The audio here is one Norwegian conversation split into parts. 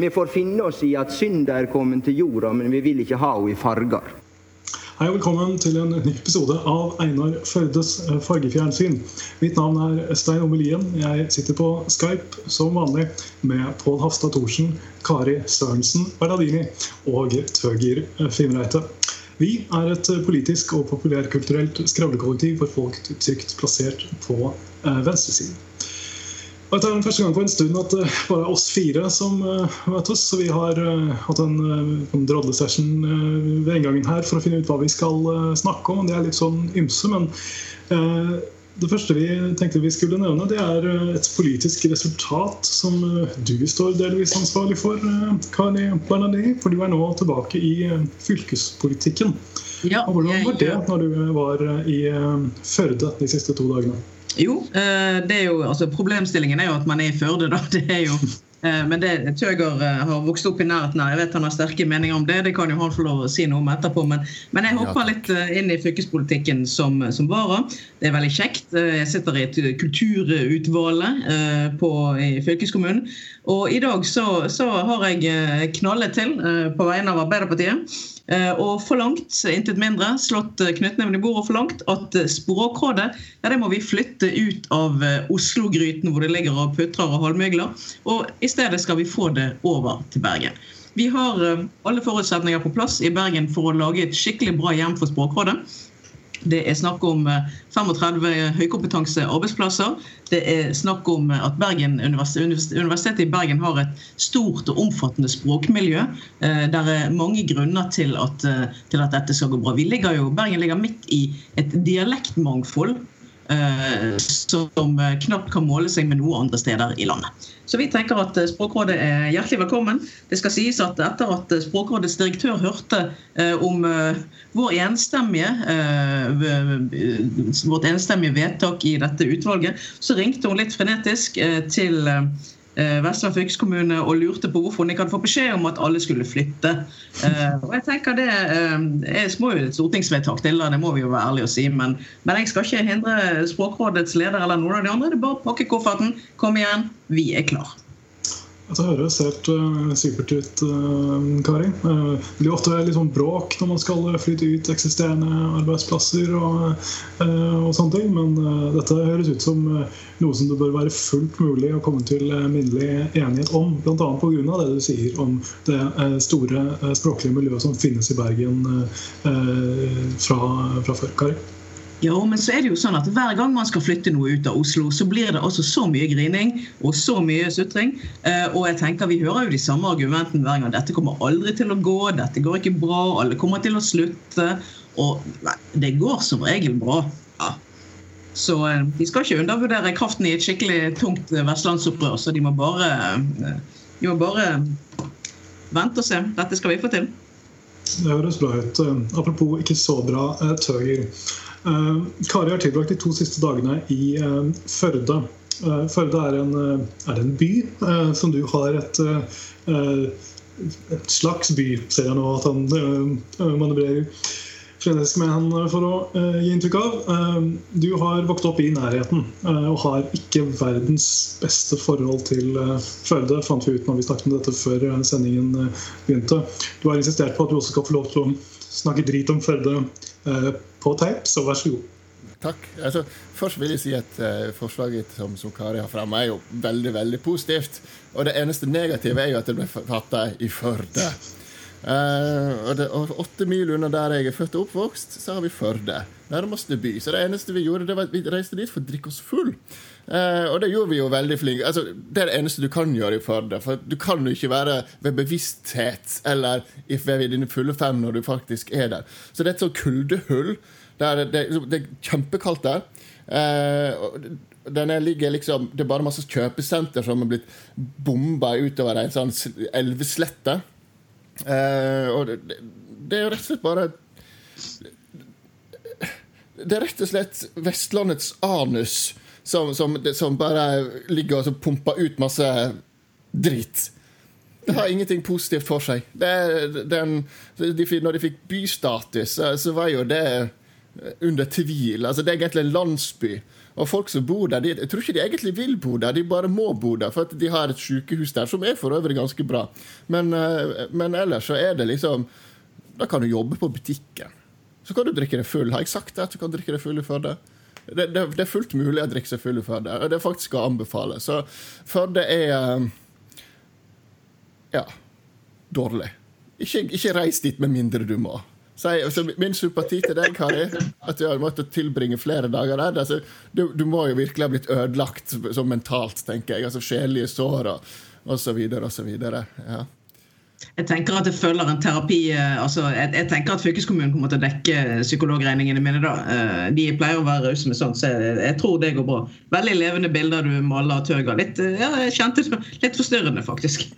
Vi får finne oss i at synda er kommet til jorda, men vi vil ikke ha henne i farger. Hei og velkommen til en ny episode av Einar Førdes eh, fargefjernsyn. Mitt navn er Stein Omelien. Jeg sitter på Skype som vanlig med Pål Hafstad Thorsen, Kari Sørensen Bernadini og Tøger Fimreite. Vi er et politisk og populærkulturelt skravlekollektiv for folk trygt plassert på eh, venstresiden. Dette er den første gang på en stund at det bare er oss fire som uh, oss, Så vi har uh, hatt en, uh, en drodlesession ved inngangen her for å finne ut hva vi skal snakke om. Det er litt sånn ymse, men det første vi tenkte vi skulle nevne, det er et politisk resultat som du står delvis ansvarlig for, Kari Bernadini. For du er nå tilbake i fylkespolitikken. Ja, og hvordan var det når du var i Førde de siste to dagene? Jo, eh, det er jo, altså problemstillingen er jo at man er i Førde, da. Det er jo, eh, men det Tøger eh, har vokst opp i nærheten av. Jeg vet han har sterke meninger om det. Det kan jo han få lov å si noe om etterpå. Men, men jeg hopper litt inn i fylkespolitikken som, som vara. Det er veldig kjekt. Jeg sitter i et kulturutvalg på, i fylkeskommunen. Og i dag så, så har jeg knallet til på vegne av Arbeiderpartiet. Eh, og forlangt, intet mindre, slått eh, knyttneven i bordet og forlangt at eh, Språkrådet ja, det må vi flytte ut av Oslo-gryten hvor det ligger og putrer og halvmygler. Og i stedet skal vi få det over til Bergen. Vi har alle forutsetninger på plass i Bergen for å lage et skikkelig bra hjem for Språkrådet. Det er snakk om 35 høykompetansearbeidsplasser. høykompetanse arbeidsplasser. Det er snakk om at Bergen, Universitetet i Bergen har et stort og omfattende språkmiljø. Eh, det er mange grunner til at, eh, til at dette skal gå bra. Ligger jo, Bergen ligger midt i et dialektmangfold som knapt kan måle seg med noe andre steder i landet. Så vi tenker at eh, Språkrådet er hjertelig velkommen. Det skal sies at etter at eh, Språkrådets direktør hørte eh, om vår enstemmige, vårt enstemmige vedtak i dette utvalget, så ringte hun litt frenetisk til eh, Vestland fylkeskommune og lurte på hvorfor hun ikke hadde fått beskjed om at alle skulle flytte. Eh, og jeg tenker Det eh, er små stortingsvedtak til, det må vi jo være ærlige og si. Men, men, jeg skal ikke hindre Språkrådets leder eller noen av de andre. Det er bare å pakke kofferten. Kom igjen, vi er klar. Det høres helt uh, supert ut, uh, Kari. Uh, det blir ofte litt sånn bråk når man skal flytte ut eksisterende arbeidsplasser og, og sånne ting, men dette høres ut som noe som det bør være fullt mulig å komme til minnelig enighet om. Bl.a. pga. det du sier om det store språklige miljøet som finnes i Bergen fra, fra før. Kari? Ja, men så er det jo sånn at Hver gang man skal flytte noe ut av Oslo, så blir det også så mye grining og så mye sutring. Eh, og jeg tenker Vi hører jo de samme argumentene hver gang. Dette kommer aldri til å gå, dette går ikke bra, alle kommer til å slutte. Og nei, det går som regel bra. Ja. Så eh, de skal ikke undervurdere kraften i et skikkelig tungt vestlandsopprør. Så de må bare, eh, de må bare vente og se. Dette skal vi få til. Det høres bra ut. Apropos ikke så bra tøyer. Uh, Kari har tilbrakt de to siste dagene i Førde. Førde er en, er en by som du har et, et slags by, ser jeg nå at han manøvrerer han for å gi inntrykk av. Du har vokst opp i nærheten og har ikke verdens beste forhold til Førde, fant vi ut når vi snakket om dette før sendingen begynte. Du har insistert på at du også skal få lov til å snakke drit om Førde på teip, så vær så god. Takk. Altså, først vil jeg si at uh, forslaget som, som Kari har fremmet, er jo veldig veldig positivt. Og det eneste negative er jo at det ble fatta i Førde. Uh, og, det, og, åtte mil under der jeg er født og oppvokst, så har vi Førde. Nærmeste by. Så det eneste vi gjorde, det var at vi reiste dit for å drikke oss full. Uh, og det gjorde vi jo veldig flinke. Altså, det er det eneste du kan gjøre i Førde. For du kan jo ikke være ved bevissthet eller ved dine fulle fem når du faktisk er der. Så det er et sånt kuldehull. Det er, det, det er kjempekaldt der. Uh, denne ligger liksom, Det er bare masse kjøpesenter som har blitt bomba utover en sånn elveslette. Uh, og det, det, er rett og slett bare Det er rett og slett Vestlandets anus som, som, som bare ligger og pumper ut masse drit. Det har ingenting positivt for seg. Det, den, de, når de fikk bystatus, så var jo det under tvil. Altså, det er egentlig en landsby. Og folk som bor der, de, jeg tror ikke de egentlig vil bo der, de bare må bo der. For at de har et sykehus der, som er for øvrig ganske bra. Men, eh, men ellers så er det liksom Da kan du jobbe på butikken. Så kan du drikke deg full. Har jeg sagt det? At du kan drikke deg full i Førde? Det, det, det, er fullt mulig å drikke seg full i Førde. Det er faktisk å anbefale. Så Førde er eh, Ja dårlig. Ikke, ikke reis dit med mindre du må. Så, min sympati til deg, Kari, at du har måttet tilbringe flere dager der. Altså, du, du, må jo virkelig ha blitt ødelagt så mentalt, tenker jeg. Altså Sjelelige sår og, og så videre og så videre. Ja. Jeg tenker at det følger en terapi eh, altså jeg, jeg, tenker at fylkeskommunen kommer til å dekke psykologregningene mine. da. Eh, de pleier å være rause med sånt, så jeg, jeg, tror det går bra. Veldig levende bilder du maler, Tøga. Litt, eh, ja, jeg kjente det litt forstyrrende, faktisk.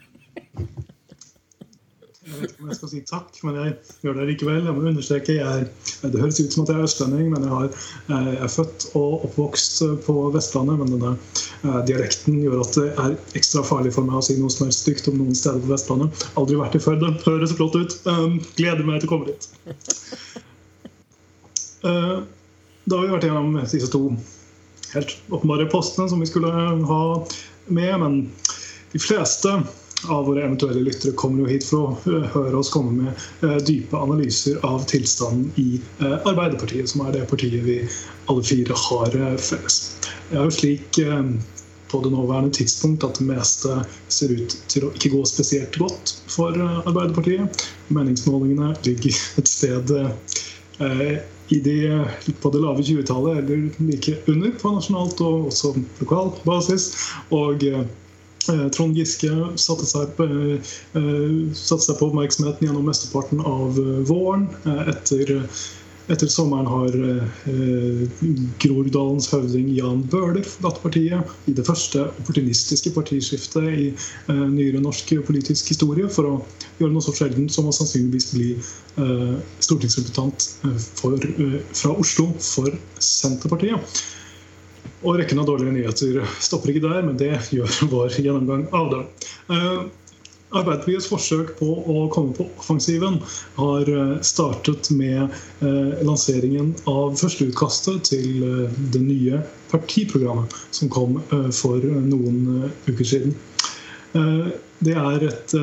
Jeg vet ikke om jeg skal si takk, men jeg gjør det likevel. Jeg må understreke, jeg Det høres ut som at jeg er østlending, men jeg, har, jeg er født og oppvokst på Vestlandet. Men denne eh, dialekten gjør at det er ekstra farlig for meg å si noe som er stygt om noen steder på Vestlandet. Aldri vært i Førde. Høres flott ut. Um, gleder meg til å komme dit. Uh, da har vi vært gjennom disse to helt åpenbare postene som vi skulle ha med, men de fleste av våre eventuelle lyttere kommer jo hit for å eh, høre oss komme med eh, dype analyser av tilstanden i eh, Arbeiderpartiet, som er det partiet vi alle fire har felles. Det er jo slik på det nåværende tidspunkt at det meste ser ut til å ikke gå spesielt godt for Arbeiderpartiet. Meningsmålingene ligger et sted i de, på det lave 20-tallet eller like under på nasjonalt og også lokal basis. Og Trond Giske satte seg, på, eh, satte seg på oppmerksomheten gjennom mesteparten av eh, våren. Etter, etter sommeren har Groruddalens høvding Jan Bøhler forlatt partiet i det første opportunistiske partiskiftet i nyere norsk politisk historie for å gjøre noe så sjeldent som å sannsynligvis bli stortingsrepresentant fra Oslo for Senterpartiet. Og rekken av dårlige nyheter stopper ikke der, men det gjør vår gjennomgang av det. Uh, Arbeiderpartiets forsøk på å komme på offensiven har eh, startet med uh, lanseringen av førsteutkastet til det nye partiprogrammet som kom for noen uker siden. Det er et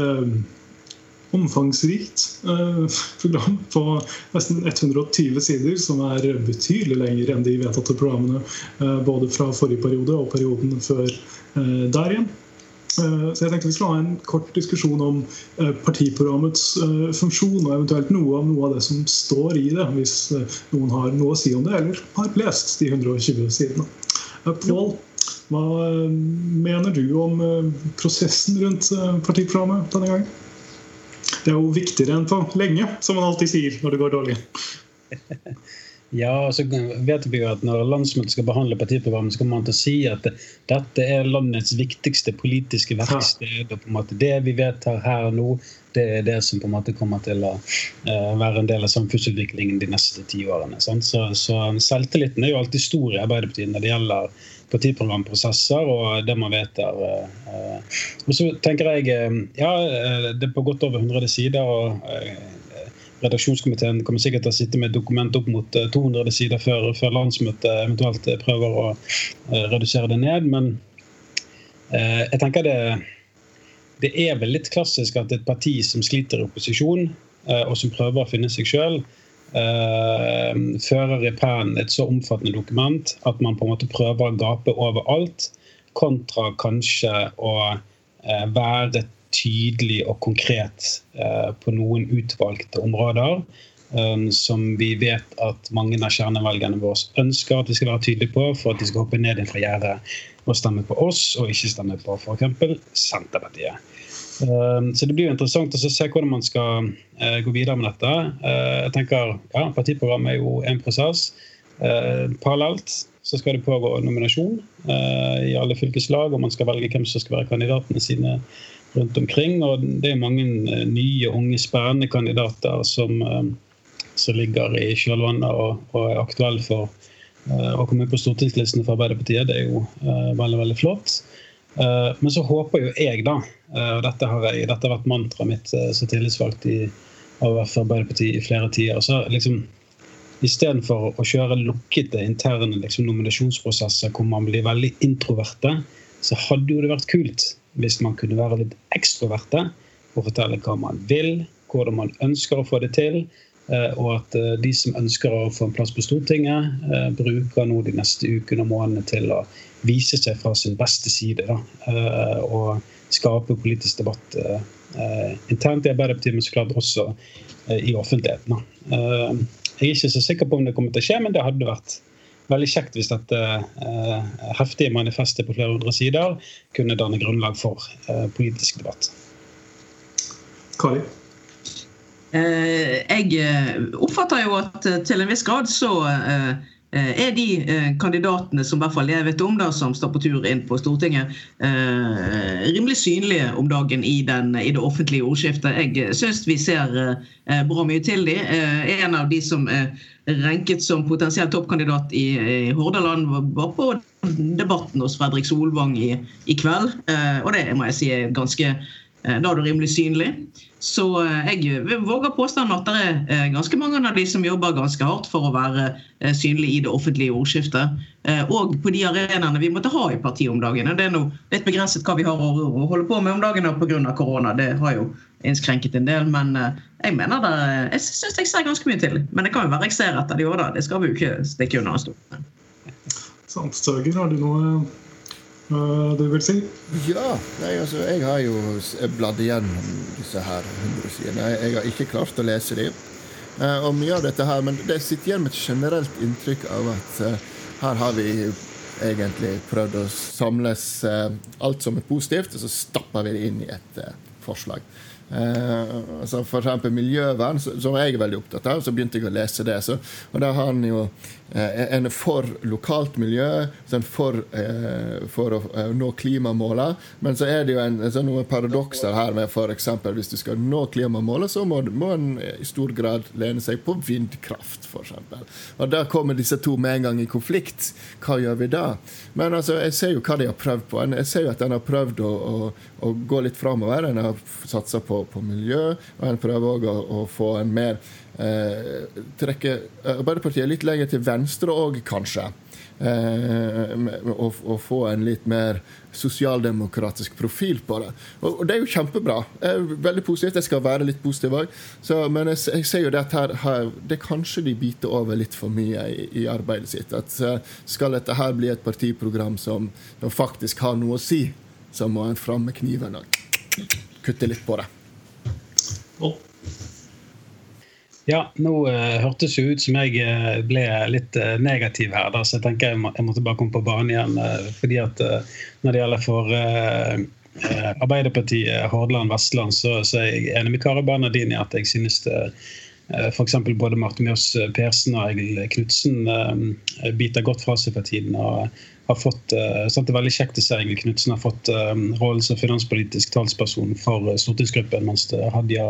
omfangsrikt eh, program på nesten 120 sider, som er betydelig lenger enn de vedtatte programmene eh, både fra forrige periode og perioden før eh, der igjen. Så jeg tenkte Vi skulle ha en kort diskusjon om partiprogrammets funksjon og eventuelt noe av noe av det som står i det, hvis noen har noe å si om det, eller har lest de 120 sidene. Pål, hva mener du om prosessen rundt partiprogrammet denne gangen? Det er jo viktigere enn på lenge, som man alltid sier når det går dårlig. Ja, så vet vi jo at Når landsmøtet skal behandle partiprogrammet, så kommer man til å si at dette er landets viktigste politiske verksted. og på en måte Det vi vedtar her og nå, det er det som på en måte kommer til å uh, være en del av samfunnsutviklingen de neste ti årene. Så, så, selvtilliten er jo alltid stor i Arbeiderpartiet når det gjelder partiprogramprosesser og det man vedtar. Uh, og så tenker jeg, ja, Det er på godt over 100 sider. og Redaksjonskomiteen kommer sikkert til å sitte med et dokument opp mot 200 sider før, før landsmøtet eventuelt prøver å redusere det ned. Men jeg tenker det, det er vel litt klassisk at et parti som sliter i opposisjon, og som prøver å finne seg sjøl, eh, fører i pennen et så omfattende dokument at man på en måte prøver å gape overalt, kontra kanskje å være tydelig og konkret uh, på noen utvalgte områder. Um, som vi vet at mange av kjernevelgerne våre ønsker at vi skal være tydelige på for at de skal hoppe ned fra gjerdet og stemme på oss, og ikke stemme på f.eks. Senterpartiet. Ehm, så det blir jo interessant å se hvordan man skal eh, gå videre med dette. Eh, jeg tenker, ja, Partiprogrammet er jo en prosess. Eh, parallelt så skal det pågå nominasjon i alle fylkeslag, og man skal velge hvem som skal være kandidatene sine rundt omkring. Og det er mange nye, unge, spennende kandidater som, som ligger i kjølvannet og, og, er aktuelle for å komme på stortingslisten for Arbeiderpartiet. Det er jo veldig, veldig flott. Eh, men så håper jo jeg, da, eh, og dette har, jeg, dette har vært mantraet mitt eh, som tillitsvalgt i Arbeiderpartiet i flere tider så liksom, istedenfor å kjøre lukkede interne liksom, nominasjonsprosesser hvor man blir veldig introverte, så hadde jo det vært kult hvis man kunne være litt ekstroverte og fortelle hva man vil, hvordan man ønsker å få det til. Eh, og at eh, de som ønsker å få en plass på Stortinget, eh, bruker nå de neste ukene og månedene til å vise seg fra sin beste side. Da, og skape politisk debatt internt i Arbeiderpartiet, men så klart også i offentligheten. Jeg er ikke så sikker på om det kommer til å skje, men det hadde vært veldig kjekt hvis dette heftige manifestet på flere hundre sider kunne danne grunnlag for politisk debatt. Kari? Eh, jeg eh, oppfatter jo at eh, til en viss grad så er de kandidatene som i hvert fall jeg vet om da, som står på tur inn på Stortinget, rimelig synlige om dagen i, den, i det offentlige ordskiftet. Jeg syns vi ser bra mye til de. En av de som er renket som potensiell toppkandidat i, i Hordaland, var på debatten hos Fredrik Solvang i, i kveld. Og det må jeg si er ganske da er du rimelig synlig. Så eh, jeg våger påstanden at det er eh, ganske mange av de som jobber ganske hardt for å være eh, synlig i det offentlige ordskiftet. Og på de arenaene vi måtte ha i partiet om dagen. Det er nå litt begrenset hva vi har å holde på med om dagen pga. korona. Det har jo innskrenket en del. Men jeg mener det, jeg syns jeg ser ganske mye til. Men det kan jo være jeg ser etter de årene. Det skal vi jo ikke stikke under en stol. Sant. Søger, har du noe du vil si? Ja, nei, altså, jeg har jo bladd igjennom disse her 100 sidene. Jeg, har ikke klart å lese dem. Uh, og mye av dette her, Men det sitter igjen med et generelt inntrykk av at her har vi egentlig prøvd å samles alt som er positivt, og så stapper vi det inn i et forslag. Eh, altså for eksempel miljøvern, som jeg er veldig opptatt av. Så begynte jeg å lese det. Så, og da har han jo eh, en for lokalt miljø, for, eh, for å eh, nå klimamålene. Men så er det jo en, så noen paradokser her med f.eks. hvis du skal nå klimamålet, så må, må en i stor grad lene seg på vindkraft, f.eks. Og da kommer disse to med en gang i konflikt. Hva gjør vi da? Men altså, jeg ser jo hva de har prøvd på. Jeg ser jo at en har prøvd å, å, å gå litt framover. En har satsa på på, miljø. Og en prøver òg å, å, få en mer eh, trekke Arbeiderpartiet litt lenger til venstre òg, kanskje. Eh, få en litt mer sosialdemokratisk profil på det. Og, og, det er jo kjempebra. Er veldig positivt. Jeg skal være litt positiv òg. Men jeg, jeg, ser jo det at her, her, det kanskje de biter over litt for mye i, i arbeidet sitt. At uh, Skal dette her bli et partiprogram som, som faktisk har noe å si, så må en fram med kniven og kutte litt på det. Ja, nå uh, hørtes det ut som jeg uh, ble litt uh, negativ her. Da, så jeg tenker jeg, må, jeg måtte bare komme på banen igjen. fordi at Når det gjelder for Arbeiderpartiet, Hordaland, Vestland, så, så, er jeg enig med Kari Bernardini at jeg synes det F.eks. både Marte Mjøs Persen og Egil Knutsen biter godt fra seg for tiden. og har fått, sant, Det er veldig kjekt å se Egil Knutsen har fått rollen som finanspolitisk talsperson for stortingsgruppen, mens Hadia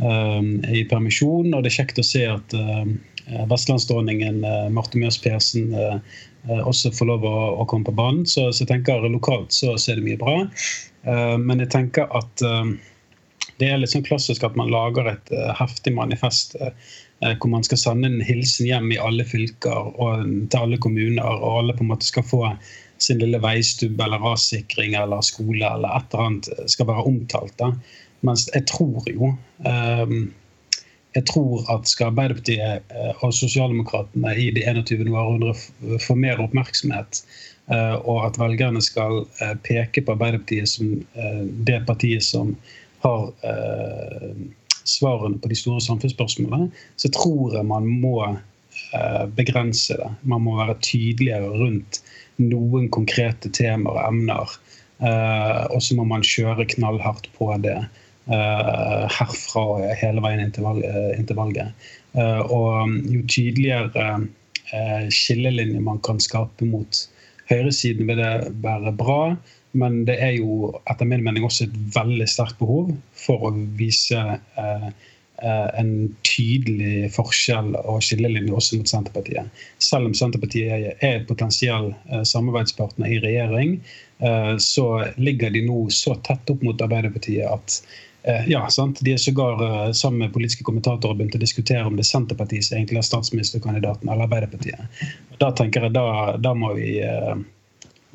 i permisjon. Og det er kjekt å se at uh, vestlandsdronningen uh, Marte Mjøs Persen også får lov å, å, komme på banen. Så, så, jeg tenker lokalt så, er det mye bra. men jeg tenker at det er litt sånn klassisk at man lager et heftig manifest hvor man skal sende en hilsen hjem i alle fylker og til alle kommuner, og alle på en måte skal få sin lille veistubb eller rassikring eller skole eller et eller annet skal være omtalt. da. Mens jeg tror jo ehm, jeg tror at skal Arbeiderpartiet eh, og Sosialdemokratene i det 21. århundre få mer oppmerksomhet, eh, og at velgerne skal eh, peke på Arbeiderpartiet som det partiet som har svarene på de store samfunnsspørsmålene, så tror jeg man må begrense det. Man må være tydeligere rundt noen konkrete temaer og emner. Og så må man kjøre knallhardt på det. Eh, herfra og hele veien inn til, valget. Eh, og um, jo tydeligere eh, skillelinjer man kan skape mot høyresiden, vil det være bra. Men det er jo etter min mening også et veldig sterkt behov for å vise en tydelig forskjell og skillelinje også mot Senterpartiet. Selv om Senterpartiet er et potensiell samarbeidspartner i regjering, så ligger de nå så tett opp mot Arbeiderpartiet at Eh, ja, sant? De er sågar uh, sammen med politiske kommentatorer begynt å diskutere om det er Senterpartiet som egentlig er statsministerkandidaten, eller Arbeiderpartiet. Da tenker jeg, da, da, må, vi, uh,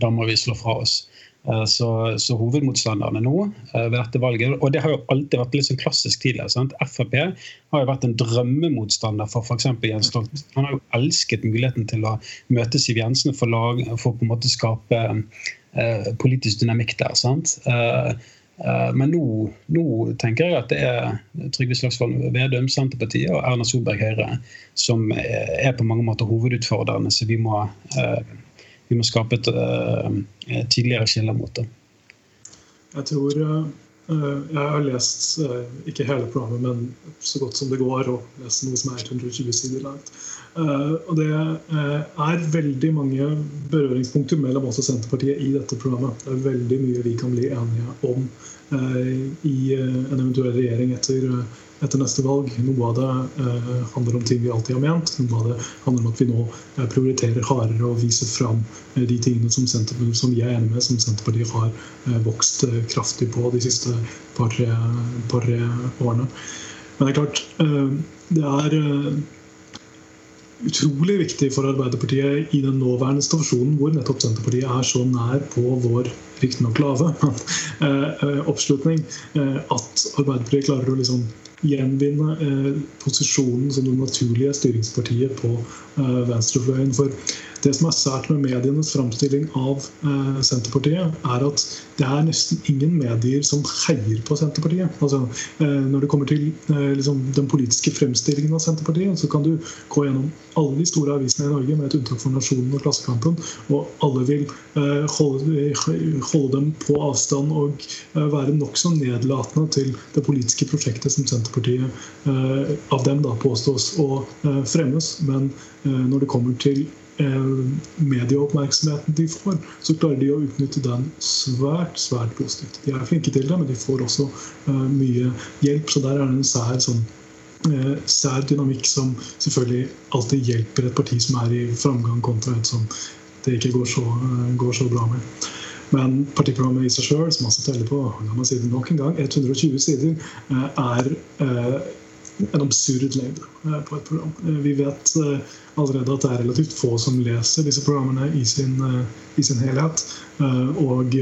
da må vi slå fra oss. Så, så, hovedmotstanderne nå ved dette valget Og det har jo alltid vært litt sånn klassisk tidligere. Sant? Frp har jo vært en drømmemotstander for f.eks. Jens Stoltenberg. Han har jo elsket muligheten til å møte Siv Jensen for, lag, for på en måte skape politisk dynamikk der. sant? Eh, men nå, nå, tenker jeg at det er Trygve Slagsvold Vedum, Senterpartiet og Erna Solberg Høyre som er på mange måter hovedutfordrerne, så vi må, eh, vi må skape et uh, tidligere skille mot det. Jeg tror Jeg har lest ikke hele programmet, men så godt som det går, og lest noe som er 120 sider langt. Og det er veldig mange berøringspunkter mellom oss og Senterpartiet i dette programmet. Det er veldig mye vi kan bli enige om Eh, i eh, en eventuell regjering etter, eh, etter, neste valg. Noe av det handler om ting vi alltid har ment. Noe av det handler om at vi nå prioriterer hardere og viser fram de tingene som, som vi er enig med, som Senterpartiet har vokst kraftig på de siste par-tre par, årene. Men det er klart, det er utrolig viktig for Arbeiderpartiet i den nåværende situasjonen hvor nettopp Senterpartiet er så nær på vår riktignok lave eh, eh, oppslutning, eh, at Arbeiderpartiet klarer å liksom gjenvinne posisjonen som det naturlige styringspartiet på venstrefløyen. For det som er sært med medienes framstilling av eh, Senterpartiet, er at det er nesten ingen medier som heier på Senterpartiet. Altså, eh, når det kommer til eh, liksom, den politiske fremstillingen av Senterpartiet, så kan du gå gjennom alle de store avisene i Norge, med et unntak for Nasjonen og Klassekampen, og alle vil eh, holde, holde, dem på avstand og eh, være nokså nedlatende til det politiske prosjektet som Senterpartiet eh, av dem da påstås å fremmes. Men når det kommer til Eh, medieoppmerksomheten de får, så klarer de å utnytte den svært svært positivt. De er flinke til det, men de får også uh, mye hjelp. Så der er det en sær, sånn, uh, sær dynamikk som selvfølgelig alltid hjelper et parti som er i framgang, kontra et som det ikke går så, uh, går så bra med. Men partiprogrammet i seg sjøl, som altså teller på la meg si det nok en gang, 120 sider, er en absurd lengde eh, på et program. Eh, vi vet eh, allerede at det er relativt få som leser disse programmene i sin, i sin helhet. Og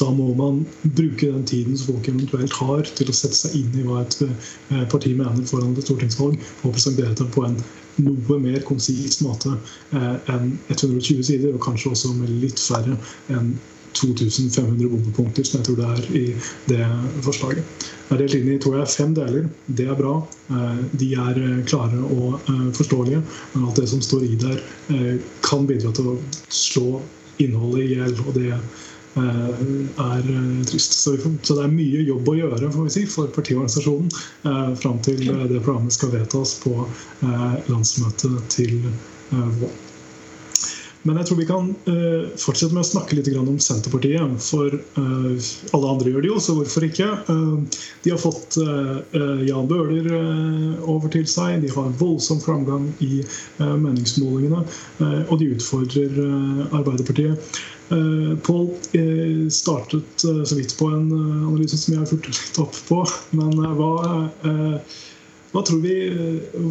da må man bruke den tiden som folk eventuelt har til å sette seg inn i hva et parti mener foran et stortingsvalg, og presentere det på en noe mer konsis måte enn 120 sider, og kanskje også med litt færre enn 2500 bombepunkter, som jeg tror det er i det forslaget. Det er delt inn i tror jeg, fem deler. Det er bra. Eh, de er eh, klare og eh, forståelige. Men alt det som står i der, kan bidra til å slå innholdet i hjel. Og det er trist. Så, det er mye jobb å gjøre får vi si, for partiorganisasjonen fram til det programmet skal vedtas på landsmøtet til våren. Men jeg tror vi kan uh, fortsette med å snakke litt om Senterpartiet. For uh, alle andre gjør det jo, så hvorfor ikke? Uh, de har fått Jan Bøhler over til seg. De har voldsom framgang i meningsmålingene. og de utfordrer Arbeiderpartiet. Pål startet så vidt på en analyse som jeg har fulgt litt opp på. Men hva, hva vi,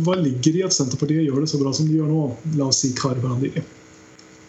hva ligger i at Senterpartiet gjør det så bra som de gjør nå? La oss si Kari Barandili.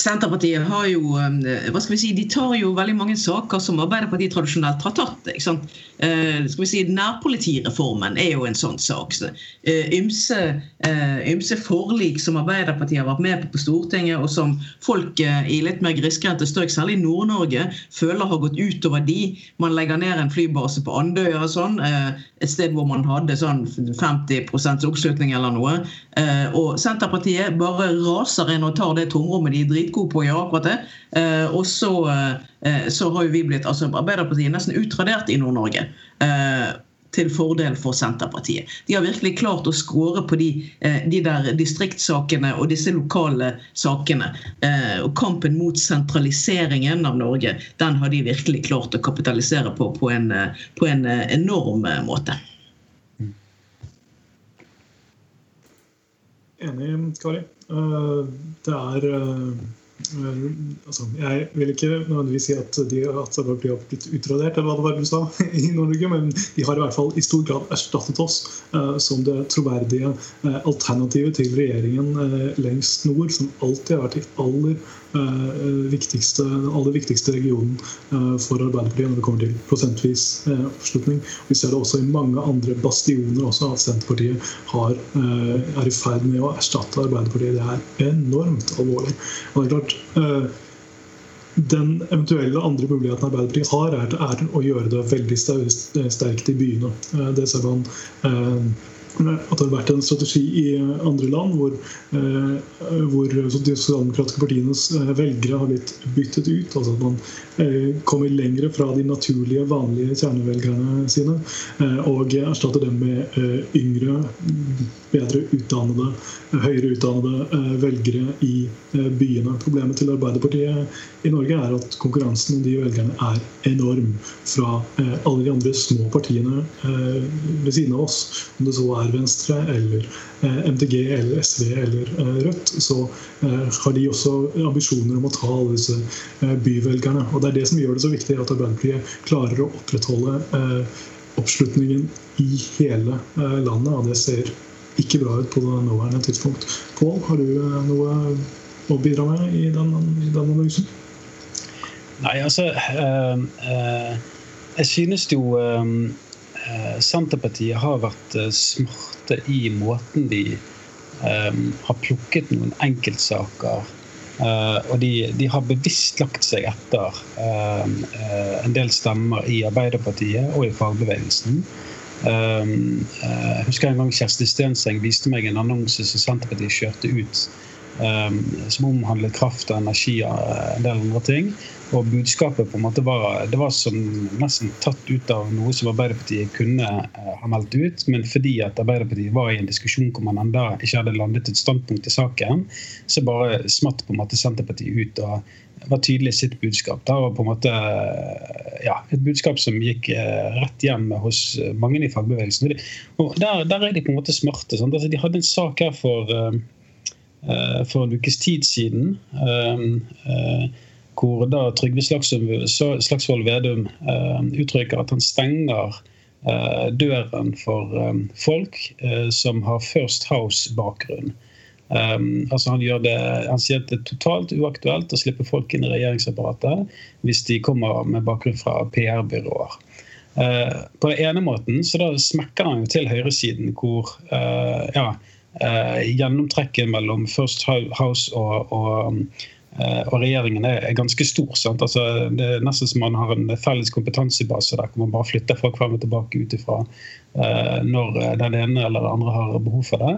Senterpartiet har jo eh, hva skal vi si, de tar jo veldig mange saker som Arbeiderpartiet tradisjonelt har tatt. ikke sant? Eh, skal vi si, Nærpolitireformen er jo en sånn sak. Så, eh, ymse, eh, ymse, forlik som Arbeiderpartiet har vært med på på Stortinget, og som folk eh, i litt mer grisgrendte strøk, særlig i Nord-Norge, føler har gått utover de. Man legger ned en flybase på Andøya, sånn, eh, et sted hvor man hadde sånn 50 oppslutning eller noe. og Senterpartiet bare raser inn og tar det tomrommet de er dritgode på å gjøre akkurat det. og så Eh, så har jo vi blitt altså Arbeiderpartiet nesten utradert i Nord-Norge. Eh, til fordel for Senterpartiet. De har virkelig klart å skåre på de, eh, de der distriktssakene og disse lokale sakene. Og kampen mot sentraliseringen av Norge, den har de virkelig klart å kapitalisere på på en, på en enorm måte. Enig, Kari. Det er altså, Jeg vil ikke nødvendigvis si at de at har blitt utradert, eller hva det var du sa, i Norge, men de har i hvert fall i stor grad erstattet oss uh, som det troverdige uh, alternativet til regjeringen uh, lengst nord, som alltid har vært de aller viktigste, den aller viktigste regionen for Arbeiderpartiet når det kommer til prosentvis oppslutning. Vi ser det også i mange andre bastioner også at Senterpartiet har, er i ferd med å erstatte Arbeiderpartiet. Det er enormt alvorlig. Og det er klart, eh, den eventuelle andre muligheten Arbeiderpartiet har, er, å gjøre det veldig sterkt i byene. Eh, det ser man eh, at det har vært en strategi i andre land hvor, hvor de sosialdemokratiske partienes velgere har blitt byttet ut. altså at Man kommer lenger fra de naturlige, vanlige kjernevelgerne sine og erstatter dem med yngre, bedre utdannede, høyere utdannede eh, velgere i eh, byene. Problemet til Arbeiderpartiet i Norge er at konkurransen om de velgerne er enorm fra eh, alle de andre små partiene ved siden av oss. Om det så er Venstre eller MDG eller SV eller Rødt, så har de også ambisjoner om å ta alle disse byvelgerne. Og Det er det som gjør det så viktig at Arbeiderpartiet klarer å opprettholde oppslutningen i hele landet. og det ser ikke bra ut på det nåværende tidspunkt. Pål, har du eh, noe å bidra med i den, i den analysen? Nei, altså øh, øh, Jeg synes jo øh, Senterpartiet har vært smarte i måten de har plukket noen enkeltsaker og de, de, har bevisst lagt seg etter en del stemmer i Arbeiderpartiet og i fagbevegelsen. Jeg husker en gang Kjersti Stenseng viste meg en annonse som Senterpartiet kjørte ut. Som omhandlet kraft og energi og en del andre ting. Og budskapet på en måte var det var som nesten tatt ut av noe som Arbeiderpartiet kunne uh, ha meldt ut. Men fordi at Arbeiderpartiet var i en diskusjon hvor man enda ikke hadde landet et standpunkt i saken, så bare smatt på en måte Senterpartiet ut og var tydelig i sitt budskap. Det var på en måte ja, et budskap som gikk eh, rett hjem hos mange i fagbevegelsen. Og der, der er de på en måte smarte. Altså, de hadde en sak her for, for en ukes tid siden. Hvor da Trygve Slagsvold Vedum uh, uttrykker at han stenger døren for um, folk som har First House-bakgrunn. Um, altså han, det, han, sier at det er totalt uaktuelt å slippe folk inn i regjeringsapparatet hvis de kommer med bakgrunn fra PR-byråer. Uh, på den ene måten så da smekker han jo til høyresiden, hvor uh, ja, uh, gjennomtrekket mellom First House og, og Eh, og regjeringen er, ganske stor. Altså, det er nesten som man har en felles kompetansebase der hvor man bare flytter folk frem og tilbake ut ifra eh, når den ene eller den andre har behov for det.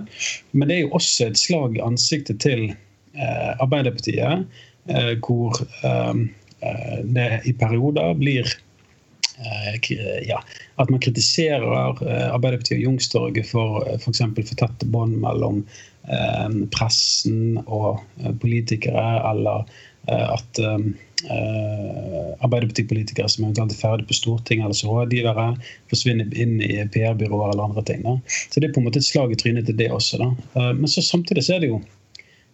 Men det er jo også et slag i ansiktet til eh, Arbeiderpartiet, eh, hvor det i perioder blir ja, at man kritiserer Arbeiderpartiet og Youngstorget for f.eks. for, for tette bånd mellom Eh, pressen og eh, politikere, eller eh, at Arbeiderpartipolitikere som eventuelt er ferdig på Stortinget eller så rådgivere, forsvinner inn i PR-byråer eller andre ting. Da. Så det er på en måte et slag i trynet til det også. Da. Men så samtidig så er det jo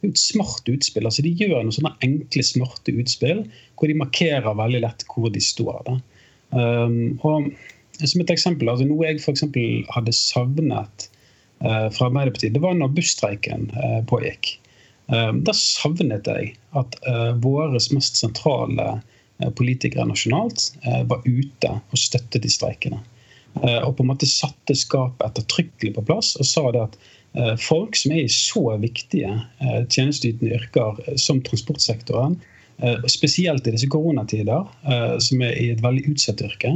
et smart utspill. altså De gjør noen sånne enkle, smarte utspill hvor de markerer veldig lett hvor de står. Da. Um, og som et eksempel, altså Noe jeg f.eks. hadde savnet uh, fra Arbeiderpartiet, det var når busstreiken uh, pågikk. Um, da savnet jeg at våre mest sentrale politikere nasjonalt var ute og støttet de streikene. Og på en måte satte skapet ettertrykkelig på plass og sa det at folk som er i så viktige tjenesteytende yrker som transportsektoren, spesielt i disse koronatider, som er i et veldig utsatt yrke,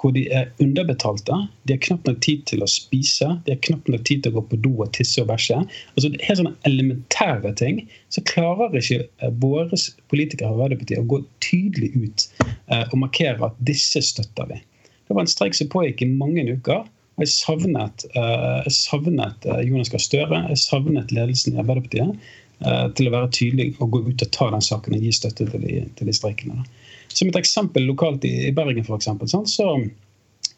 hvor de er underbetalte. De har knapt nok tid til å spise, de har knapt nok tid til å gå på do og tisse og bæsje. Altså, helt sånne elementære ting. Så klarer ikke eh, våre politikere av Arbeiderpartiet å gå tydelig ut eh, og markere at disse støtter vi. Det var en streik som pågikk i mange uker. og Jeg savnet, eh, jeg savnet Jonas Gahr Støre, jeg savnet ledelsen i Arbeiderpartiet til å være tydelig og gå ut og ta den saken og gi støtte til de, til de streikene. Som et eksempel lokalt i, i Bergen, eksempel, så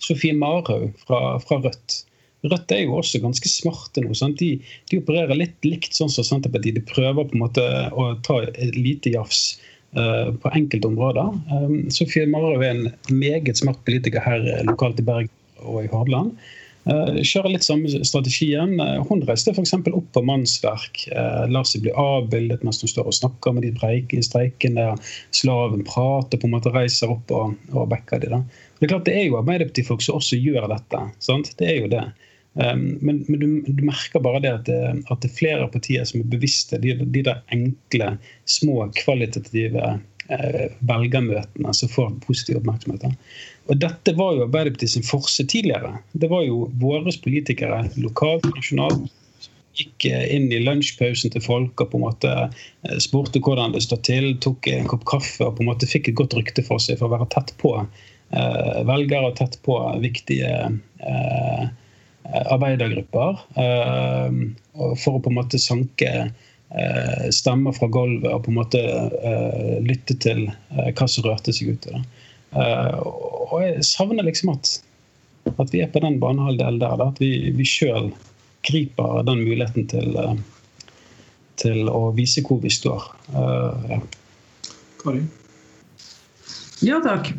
Sofie Marhaug fra, fra, Rødt Rødt er jo også ganske smarte nå. De, de, opererer litt likt sånn som Senterpartiet. De prøver på en måte å ta et lite jafs uh, på enkelte områder. Um, Sofie Marhaug er en meget smart politiker her lokalt i Bergen og i Hordaland. Uh, kjører litt samme strategien. Uh, hun reiste f.eks. opp på mannsverk. Uh, lar seg bli avbildet mens hun står og snakker med de streikende. Slaven prater, på en måte reiser opp og, og backer de. da. Det er klart det er jo Arbeiderpartifolk som også gjør dette. Sant? Det er jo det. Men, men du, du, merker bare det at, det at, det er flere partier som er bevisste de, de der enkle, små, kvalitative eh, velgermøtene som får positiv oppmerksomhet. Og Dette var jo Arbeiderpartiet sin forse tidligere. Det var jo våre politikere lokalt og nasjonalt gikk eh, inn i lunsjpausen til folk og på en måte eh, spurte hvordan det står til, tok en kopp kaffe og på en måte fikk et godt rykte for seg for å være tett på eh, velgere og tett på viktige eh, arbeidergrupper eh, for å på en måte sanke eh, stemmer fra gulvet og på en måte eh, lytte til hva som rørte seg ute. Og jeg savner liksom at, at vi er på den banehalvdelen der. Da, at vi, vi sjøl griper den muligheten til, til å vise hvor vi står. Ja. Kari? Ja, takk.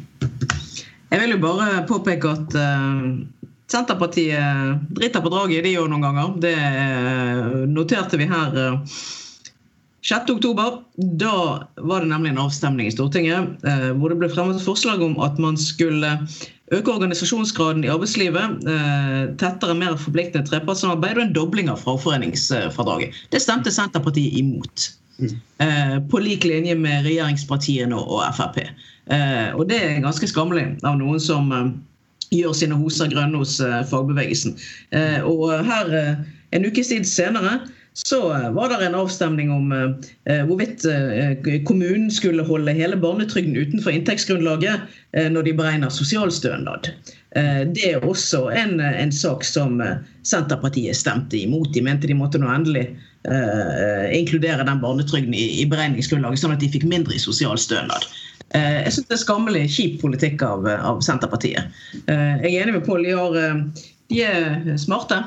Jeg vil jo bare påpeke at Senterpartiet driter på draget, de òg noen ganger. Det uh, noterte vi her 6.10. Eh, da var det nemlig en avstemning i Stortinget eh, hvor det ble fremmet forslag om at man skulle øke organisasjonsgraden i arbeidslivet, tettere, mer forpliktende trepartssamarbeid og en dobling av fagforeningsfradraget. Det stemte Senterpartiet imot. Mm. På lik linje med regjeringspartiene og Frp. Og det er ganske skammelig av noen som gjør sine hoser grønne hos eh, fagbevegelsen. Eh, og her, eh, en ukes tid senere, så var det en avstemning om hvorvidt kommunen skulle holde hele barnetrygden utenfor inntektsgrunnlaget når de beregner sosialstønad. Det er også en, en sak som Senterpartiet stemte imot. De mente de måtte nå endelig inkludere den barnetrygden i, i beregningsgrunnlaget, sånn at de fikk mindre i sosialstønad. Eh, jeg syns det er skammelig kjip politikk av, av, Senterpartiet. Eh, jeg er enig med Pål. De, eh, de, er smarte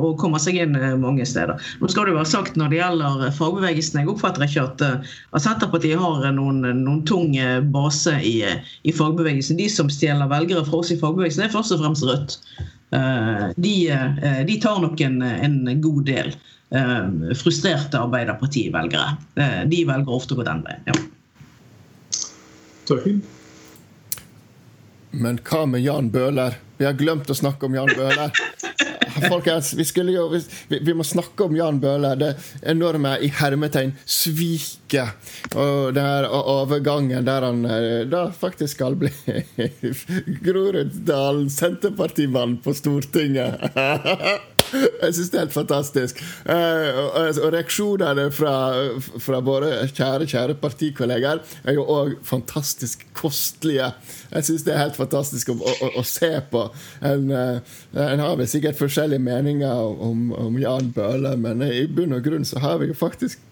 og kommer seg inn mange steder. Nå skal det være sagt Når det gjelder fagbevegelsen, jeg oppfatter ikke at, at Senterpartiet har noen, noen tung base i, i, fagbevegelsen. De som stjeler velgere fra oss i fagbevegelsen, er først og fremst Rødt. De, de tar nok en, en god del frustrerte Arbeiderparti-velgere. De velger ofte å gå den veien. ja. Men hva med Jan Bøhler? Vi har glemt å snakke om Jan Bøhler. Folkens, vi, jo, vi, vi, må snakke om Jan Bøhler. Det enorme i hermetegn sviket. Og den overgangen der han eh, da faktisk skal bli Groruddalen Senterpartimann på Stortinget. Jeg syns det er helt fantastisk. Eh, og reaksjonene fra, fra våre kjære kjære partikolleger er jo òg fantastisk kostelige. Jeg syns det er helt fantastisk å, å, å se på. En, eh, en, har vel sikkert forskjellige meninger om, om Jan Bøhler, men i bunn og grunn så har vi jo faktisk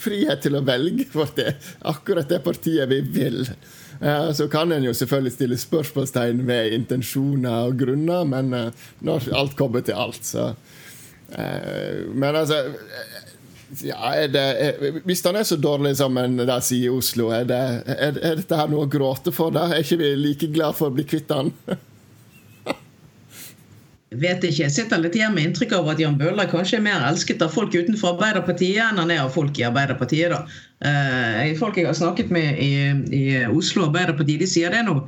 frihet til å velge for det, akkurat det partiet vi vil. Så kan en jo selvfølgelig stille spørsmålstegn ved intensjoner og grunner, men uh, når alt kommer til alt, så Men altså ja, det, Hvis han er så dårlig som en da sier i Oslo, er, det, er, er dette her noe å gråte for? da? Er ikke vi like glad for å bli kvitt han? vet ikke. Jeg sitter litt igjen med inntrykk av at Jan Bøhler kanskje er mer elsket av folk utenfor Arbeiderpartiet enn han er av folk i Arbeiderpartiet. da. Eh, folk jeg har snakket med i, i Oslo Arbeiderparti, de sier det nå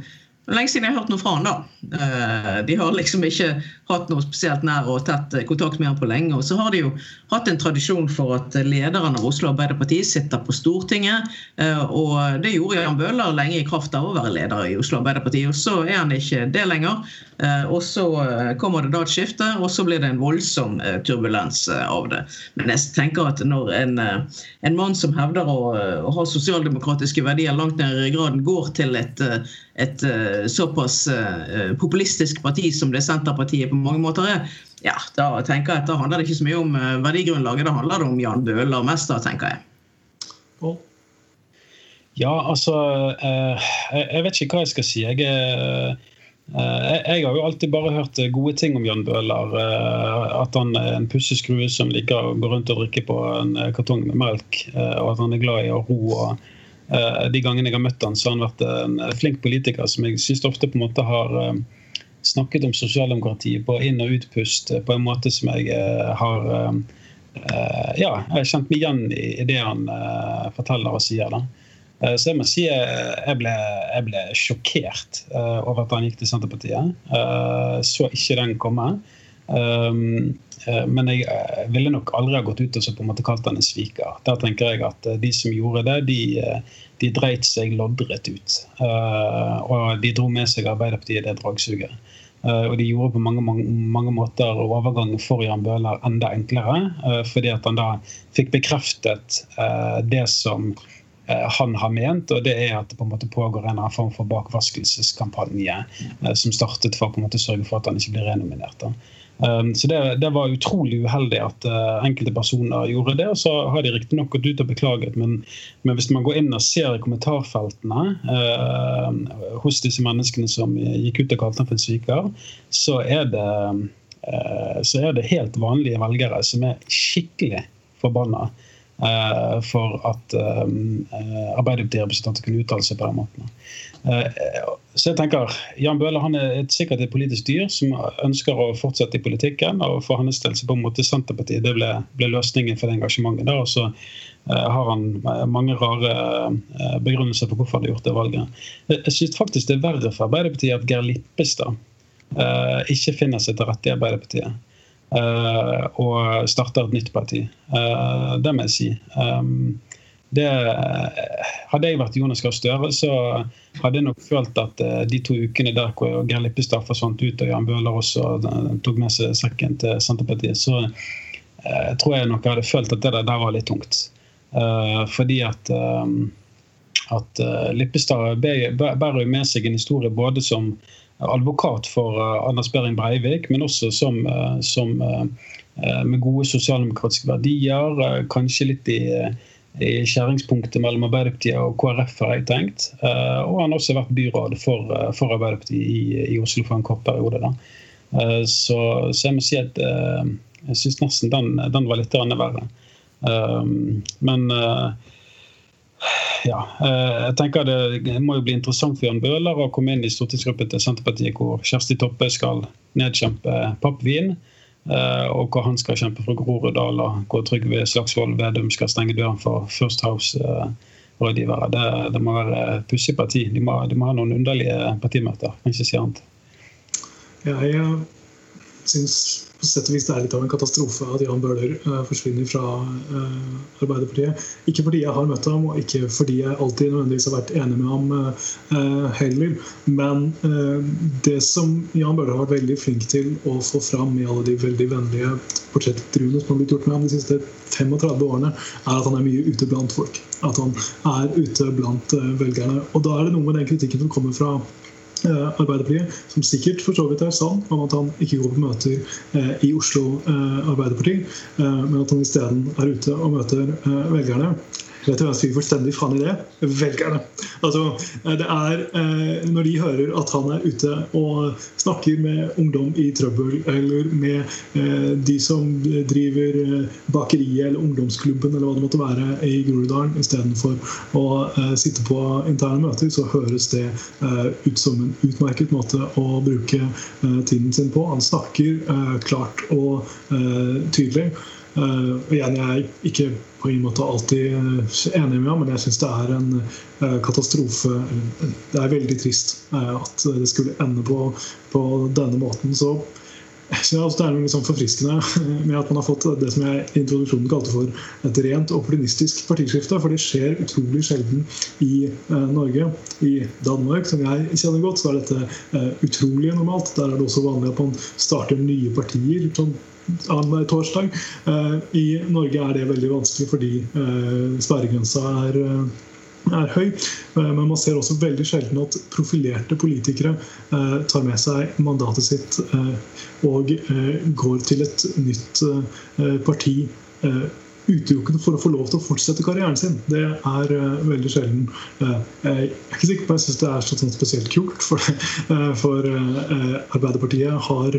lenge siden jeg har hørt noe fra han da. Eh, de har liksom ikke hatt noe spesielt nær og tett kontakt med han på lenge. Og så har de jo hatt en tradisjon for at lederen av Oslo Arbeiderparti sitter på Stortinget. Eh, og det gjorde Jan Bøhler lenge i kraft av å være leder i Oslo Arbeiderparti. Og så er han ikke det lenger. Eh, og så kommer det da et skifte, og så blir det en voldsom turbulens av det. Men jeg tenker at når en, en mann som hevder å, å ha sosialdemokratiske verdier langt ned i graden, går til et et uh, såpass uh, populistisk parti som det Senterpartiet på mange måter er, ja, da tenker jeg at da handler det ikke så mye om uh, verdigrunnlaget, da handler det om Jan Bøhler mest, da, tenker jeg. Cool. Ja, altså Jeg vet ikke hva jeg skal si. Jeg Jeg har jo alltid bare hørt gode ting om Jan Bøhler. At han er en pusseskrue som liker å gå rundt og drikke på en kartong med melk. Og at han er glad i å ro. og De gangene jeg har møtt han, så har han vært en flink politiker som jeg syns ofte på en måte har snakket om sosialdemokratiet på inn- og utpust på en måte som jeg har ja, jeg har kjent meg igjen i det han forteller og sier. da. Eh, så jeg må si jeg ble, jeg ble sjokkert eh, over at han gikk til Senterpartiet. Eh, så ikke den komme. Men jeg ville nok aldri ha gått ut og så på en måte kalt han en sviker. Der tenker jeg at de som gjorde det, de, de dreit seg loddrett ut. Og de dro med seg Arbeiderpartiet i det dragsuget. Og de gjorde på mange, mange, mange måter overgangen for Jan Bøhler enda enklere. Fordi at han da fikk bekreftet det som Eh, han har ment, og det er at det på en måte pågår en form for bakvaskelseskampanje eh, som startet for å på en måte sørge for at han ikke blir renominert. Um, så det, det, var utrolig uheldig at uh, enkelte personer gjorde det. og Så har de riktignok gått ut og beklaget, men, men, hvis man går inn og ser i kommentarfeltene eh, hos disse menneskene som gikk ut og kalte ham for en sviker, så er, det, eh, så er det helt vanlige velgere som er skikkelig forbanna Eh, for at eh, Arbeiderparti-representanter kunne uttale seg på den måten. Eh, så jeg tenker, Jan Bøhler han er sikkert et politisk dyr som ønsker å fortsette i politikken. og For hans del så på en måte Senterpartiet det ble, ble løsningen for det engasjementet. der, og så har han mange rare begrunnelser for hvorfor han har gjort det valget. Jeg synes faktisk det er verre for Arbeiderpartiet at Geir Lippestad ikke finner seg til rette i Arbeiderpartiet. Eh, og starter et nytt parti. Eh, det må jeg si. Um, det, hadde jeg vært Jonas Gahr Støre, så hadde jeg nok følt at eh, de to ukene der hvor Geir Lippestad forsvant ut og Jan Bøhler også tok med seg sekken til Senterpartiet, så uh, tror jeg nok jeg hadde følt at det der, der var litt tungt. Uh, fordi at, um, at Lippestad bærer jo med seg en historie både som advokat for eh, Anders Behring Breivik, men også som, eh, som eh, med gode sosialdemokratiske verdier. Kanskje litt i, i skjæringspunktet mellom Arbeiderpartiet og KrF, har jeg tenkt. Og han har også vært byråd for, for Arbeiderpartiet i, i, Oslo for en kort periode. Da. Så, så, jeg må si at jeg syns nesten den, den, var litt verre. Men ja, eh, jeg tenker Det må jo bli interessant for Jan Bøhler å komme inn i stortingsgruppen til Senterpartiet, hvor Kjersti Toppe skal nedkjempe pappvin. Eh, og hvor han skal kjempe for Groruddal, og hvor Trygve Slagsvold Vedum skal stenge døren for First House-rådgivere. Det, det, må være et pussig parti. De må, de må, ha noen underlige partimøter. Kan ikke si annet. Ja, jeg syns på sett og vis det er litt av en katastrofe at Jan Bøhler uh, forsvinner fra uh, Arbeiderpartiet. Ikke fordi jeg har møtt ham, og ikke fordi jeg alltid nødvendigvis har vært enig med ham uh, heller. Men det som Jan Bøhler har vært veldig flink til å få fram i alle de veldig vennlige portrettdruene som har blitt gjort med ham de siste 35 årene, er at han er mye ute blant folk. At han er ute blant velgerne. Og da er det noe med den kritikken som kommer fra Arbeiderpartiet, som sikkert for så vidt er sann om at han ikke går på møter eh, i Oslo eh, Arbeiderparti, men at han isteden er ute og møter velgerne. Vet og slett gir fullstendig faen i det? Velgerne. Altså, eh, det er eh, Når de hører at han er ute og snakker med ungdom i trøbbel, eller med eh, de som driver bakeriet eller ungdomsklubben eller hva det måtte være i Groruddalen, istedenfor å sitte på interne møter, så høres det ut som en utmerket måte å bruke tiden sin på. Han snakker klart og tydelig. Og igjen, jeg er ikke på ingen måte alltid uh, enig med men jeg syns det er en uh, katastrofe. Det er veldig trist at det skulle ende på, på denne måten. Så jeg synes det er noe liksom forfriskende med at man har fått det som jeg i introduksjonen kalte for et rent opportunistisk partiskifte. For det skjer utrolig sjelden i Norge. I Danmark, som jeg kjenner godt, så er dette utrolig normalt. Der er det også vanlig at man starter nye partier. sånn annenhver torsdag. Eh, I Norge er det veldig vanskelig fordi eh, sperregrensa er eh, er høy, men man ser også veldig sjelden at profilerte politikere tar med seg mandatet sitt og går til et nytt parti utelukkende for å få lov til å fortsette karrieren sin. Det er uh, veldig sjelden. Uh, jeg er ikke sikker på jeg syns det er sånn spesielt kult. For, uh, for Arbeiderpartiet har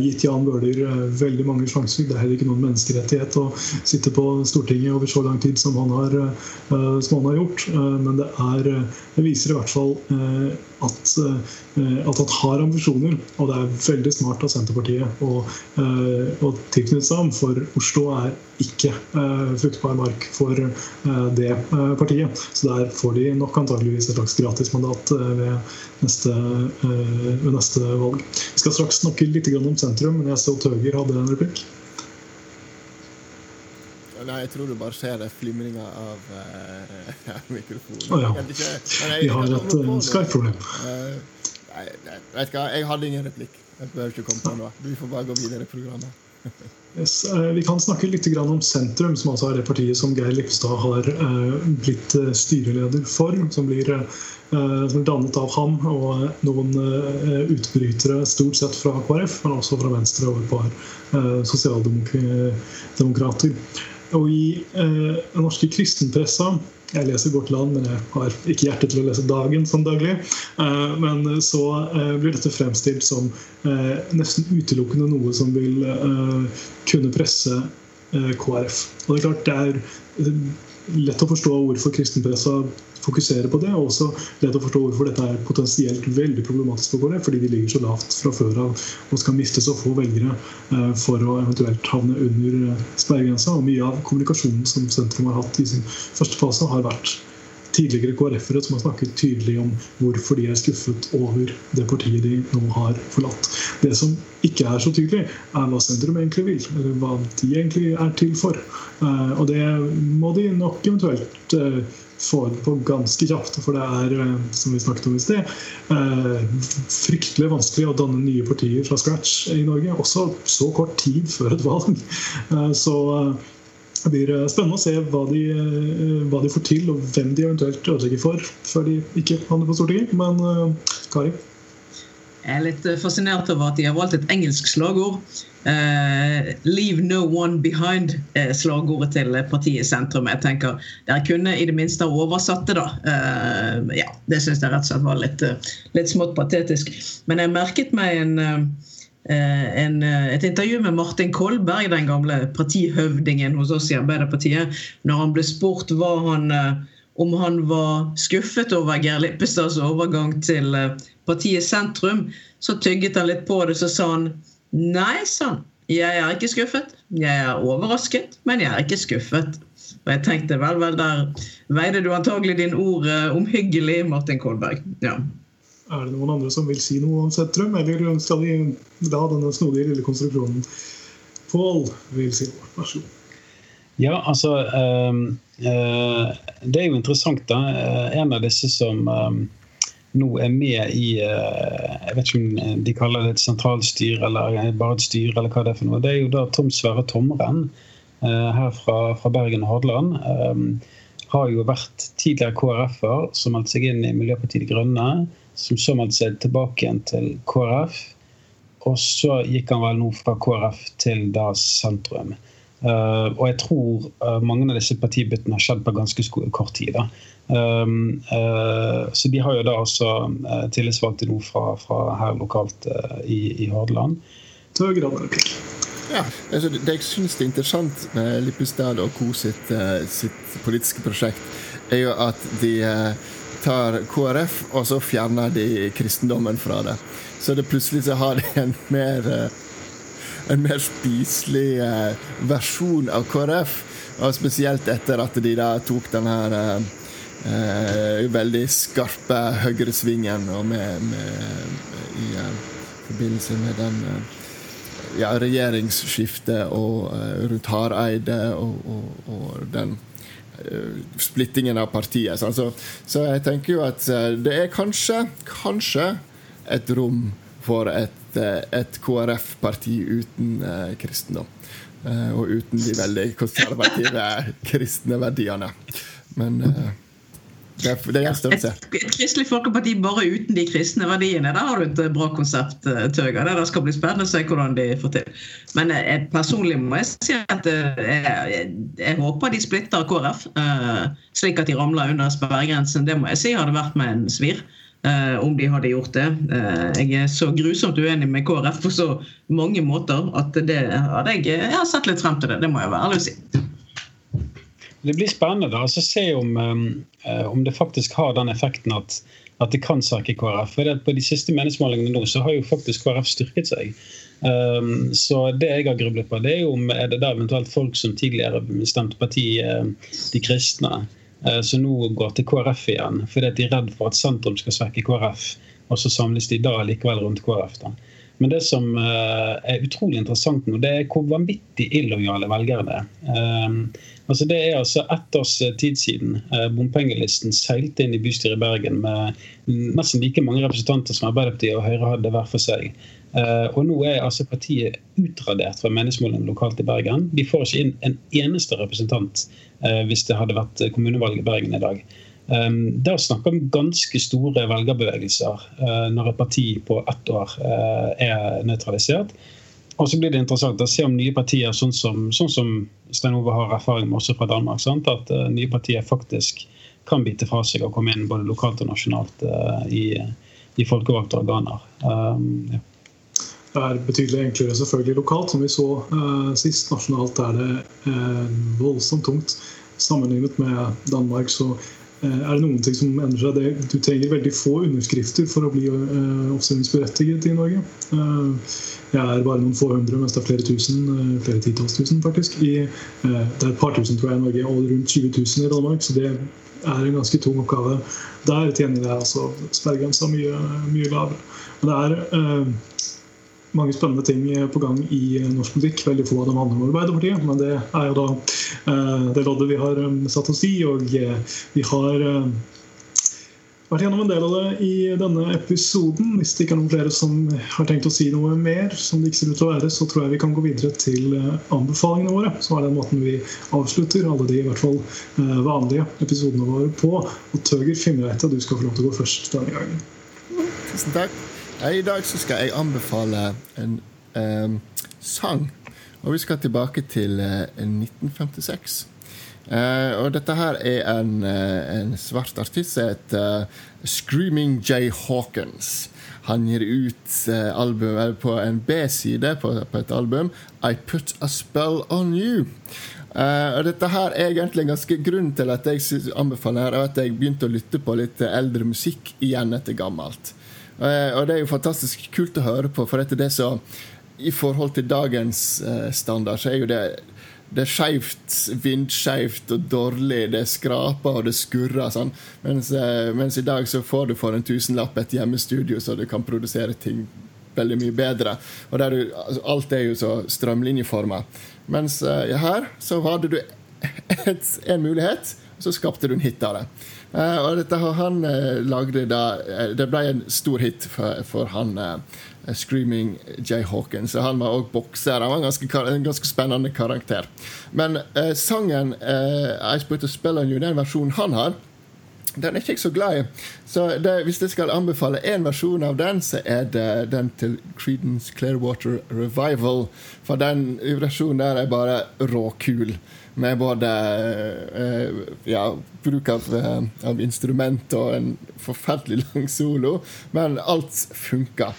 gitt Jan Bøhler veldig mange sjanser. Det er heller ikke noen menneskerettighet å sitte på Stortinget over så lang tid som han har, som han har gjort. men det, er, det viser i hvert fall at, at han har ambisjoner. Og det er veldig smart av Senterpartiet å, å tilknytte seg ham, for Oslo er ikke Eh, fruktbar mark for eh, det eh, partiet. Så der får de nok antageligvis et slags gratismandat ved neste, ved neste valg. Vi skal straks snakke litt om sentrum, men jeg så Tøger hadde en replikk. Nei, jeg tror du bare ser flimringa av uh, mikrofonen. Oh, ja. Vi har et uh, Skype-problem. Uh, nei, nei, vet du hva, jeg hadde ingen replikk. Jeg behøver ikke komme på noe. Du får bare gå videre i programmet. Yes, eh, vi kan snakke litt om Sentrum, som altså er det partiet som Geir Lippstad har eh, blitt eh, styreleder for. Som blir dannet av ham og noen utbrytere, stort sett fra KrF, men også fra Venstre og et par sosialdemokrater. Og i den norske kristenpressa jeg leser Vårt Land, men jeg har ikke hjerte til å lese Dagen sånn daglig. Eh, men så eh, blir dette fremstilt som eh, nesten utelukkende noe som vil kunne presse KrF. Og det er klart det er lett å forstå hvorfor kristenpressa fokuserer på det. Og også lett å forstå hvorfor dette er potensielt veldig problematisk for KrF, fordi de ligger så lavt fra før av og skal miste så få velgere eh, for å eventuelt havne under eh, sperregrensa. Og mye av kommunikasjonen som sentrum har hatt i sin første fase, har vært tidligere KrF-ere som har snakket tydelig om hvorfor de er skuffet over det partiet de nå har forlatt. Det som ikke er så tydelig, er hva sentrum egentlig vil, eller hva de egentlig er til for. Eh, og det må de nok eventuelt få på ganske kjapt. For det er, eh, som vi snakket om i sted, eh, fryktelig vanskelig å danne nye partier fra scratch i Norge. Også så kort tid før et valg. Eh, så det blir spennende å se hva de, hva de får til, og hvem de eventuelt ødelegger for før de ikke havner på Stortinget. Men Kari? Jeg er litt fascinert over at de har valgt et engelsk slagord. Uh, 'Leave no one behind' er slagordet til partiet Sentrum. Jeg tenker Dere kunne i det minste oversatt det, da. Uh, ja, Det syns jeg rett og slett var litt, uh, litt, smått patetisk. Men jeg merket meg en, en, et intervju med Martin Kolberg, den gamle partihøvdingen hos oss i Arbeiderpartiet, når han ble spurt han, om han var skuffet over Geir Lippestads overgang til partiet Sentrum. Så tygget han litt på det, så sa han Nei, sånn. Jeg er ikke skuffet. Jeg er overrasket, men jeg er ikke skuffet. Og jeg tenkte vel, vel, der veide du antagelig dine ord omhyggelig, Martin Kolberg. Ja. Er det noen andre som vil si noe om sentrum, eller skal vi la denne snodige lille konstruksjonen Pål vil si noe. Vær så god. Ja, altså um, uh, Det er jo interessant, da. Uh, en av disse som um, nå er med i eh, Jeg vet ikke om de kaller det et sentralstyre eller bare et styre, eller hva det er for noe. Det er jo da Tom Sverre Tomren eh, her fra, fra Bergen og Hordaland. Eh, har jo vært tidligere KrF-er som meldte seg inn i Miljøpartiet De Grønne. Som så meldte seg tilbake igjen til KrF. Og så gikk han vel nå fra KrF til da sentrum. Uh, og jeg tror uh, mange av disse partibyttene har skjedd på ganske kort tid. Da. Um, uh, så de har jo da uh, tillitsvalgte nå fra, fra, her lokalt uh, i, i Hordaland. Ja, altså, det jeg syns er interessant med Lippestad og Co. Sitt, sitt, politiske prosjekt, er jo at de tar KrF, og så fjerner de kristendommen fra det. Så det plutselig så har de en mer en mer spiselig versjon av KrF. Og spesielt etter at de da tok den her eh, veldig skarpe høyresvingen og med, med, i eh, forbindelse med den eh, ja, regjeringsskiftet og rundt Hareide og, og, og den splittingen av partiet. Så, altså, så jeg tenker jo at det er kanskje, kanskje et rom for et, et KrF-parti uten kristendom. og uten de veldig konservative kristne verdiene. Men Det, det Et, et kristelig folkeparti bare uten de kristne verdiene. Der har du et bra konsept, eh, Tøger. Det skal bli spennende å se hvordan de får til. Men eh, jeg, personlig må jeg si at jeg, jeg, jeg håper de splitter KrF, uh, slik at de ramler under sperregrensen. Det må jeg si hadde vært med en svir. Uh, om de hadde gjort det. Uh, jeg er så grusomt uenig med KrF på så mange måter at det hadde jeg, jeg har sett litt frem til det. Det må jeg være ærlig å si. Det blir spennende da, altså se om, eh, om det faktisk har den effekten at, at det kan svekke KrF. For det at På de siste meningsmålingene nå så har jo faktisk KrF styrket seg. Um, så det jeg har grublet på, det er jo om er det da eventuelt folk som tidligere stemte parti eh, De kristne, uh, som nå går til KrF igjen fordi at de er redd for at sentrum skal svekke KrF. Og så samles de da likevel rundt KrF. da. Men det som eh, er utrolig interessant nå, det er hvor vanvittig illojale velgere det er. Um, altså det er altså ett års eh, tid siden eh, bompengelisten seilte inn i bystyret i Bergen med nesten like mange representanter som Arbeiderpartiet og Høyre hadde hver for seg. Og nå er altså partiet utradert fra meningsmålene lokalt i Bergen. De får ikke inn en eneste representant hvis det hadde vært kommunevalg i Bergen i dag. Um, å snakke om ganske store velgerbevegelser uh, når et parti på ett år uh, er nøytralisert. Og så blir det interessant å se om nye partier, sånn som, sånn som Stein Ove har erfaring med også fra Danmark, sant? at uh, nye partier faktisk kan bite fra seg og komme inn både lokalt og nasjonalt i, i folkevalgte organer. Um, ja. Det er betydelig enklere selvfølgelig lokalt, som vi så uh, sist. Nasjonalt er det uh, voldsomt tungt. Sammenlignet med Danmark så er det noen ting som endrer seg. Du trenger veldig få underskrifter for å bli uh, oppstillingsberettiget i Norge. jeg er bare noen få hundre, mens det er flere tusen, flere titalls tusen faktisk. Det er et par tusen tror jeg i Norge, og rundt 20 000 i Danmark. så det er en ganske tung oppgave. Der tjener jeg altså sperregrensa mye, mye lavere. Men det er mange spennende ting på gang i norsk politikk. Veldig få av dem handler om Arbeiderpartiet, men det er jo da eh, det loddet vi har satt oss i. Og eh, vi har eh, vært gjennom en del av det i denne episoden. Hvis det ikke er noen flere som har tenkt å si noe mer, som det ikke ser ut til å være, så tror jeg vi kan gå videre til eh, anbefalingene våre. Så er den måten vi avslutter alle de i hvert fall eh, vanlige episodene våre på. Og Tøger at du skal få lov til å gå først denne gangen. Tusen takk. I dag så skal jeg anbefale en um, sang. Og vi skal tilbake til uh, 1956. Uh, og dette her er en, uh, en svart artist som heter Screaming Jay Hawkins. Han gir ut album på en B-side på, på, et album, I Put A Spell On You. og dette her er egentlig ganske grunnen til at jeg anbefaler her, at jeg begynte å lytte på litt eldre musikk igjen etter gammelt. Og det er jo fantastisk kult å høre på, for etter det så I forhold til dagens standard, så er jo det det er skeivt, vindskeivt og dårlig. Det skraper og det skurrer. Sånn. Mens, mens, i dag så får du for en tusenlapp et hjemmestudio, så du kan produsere ting veldig mye bedre. Og du, altså, alt er jo så strømlinjeforma. Mens uh, her så hadde du et, en mulighet, og så skapte du en hit av det. Uh, og dette har han uh, lagde da Det ble en stor hit for, for han Screaming Jay Hawkins. Han var òg bokser. Han var en ganske, en ganske spennende karakter. Men sangen I Put to Spell On You, den versjonen han har, den er ikke jeg så glad i. Så det, hvis jeg skal anbefale én versjon av den, så er det den til Creedence Clearwater Revival. For den versjonen der er bare råkul. Med både uh, ja, bruk av, uh, av instrument og en forferdelig lang solo. Men alt funker.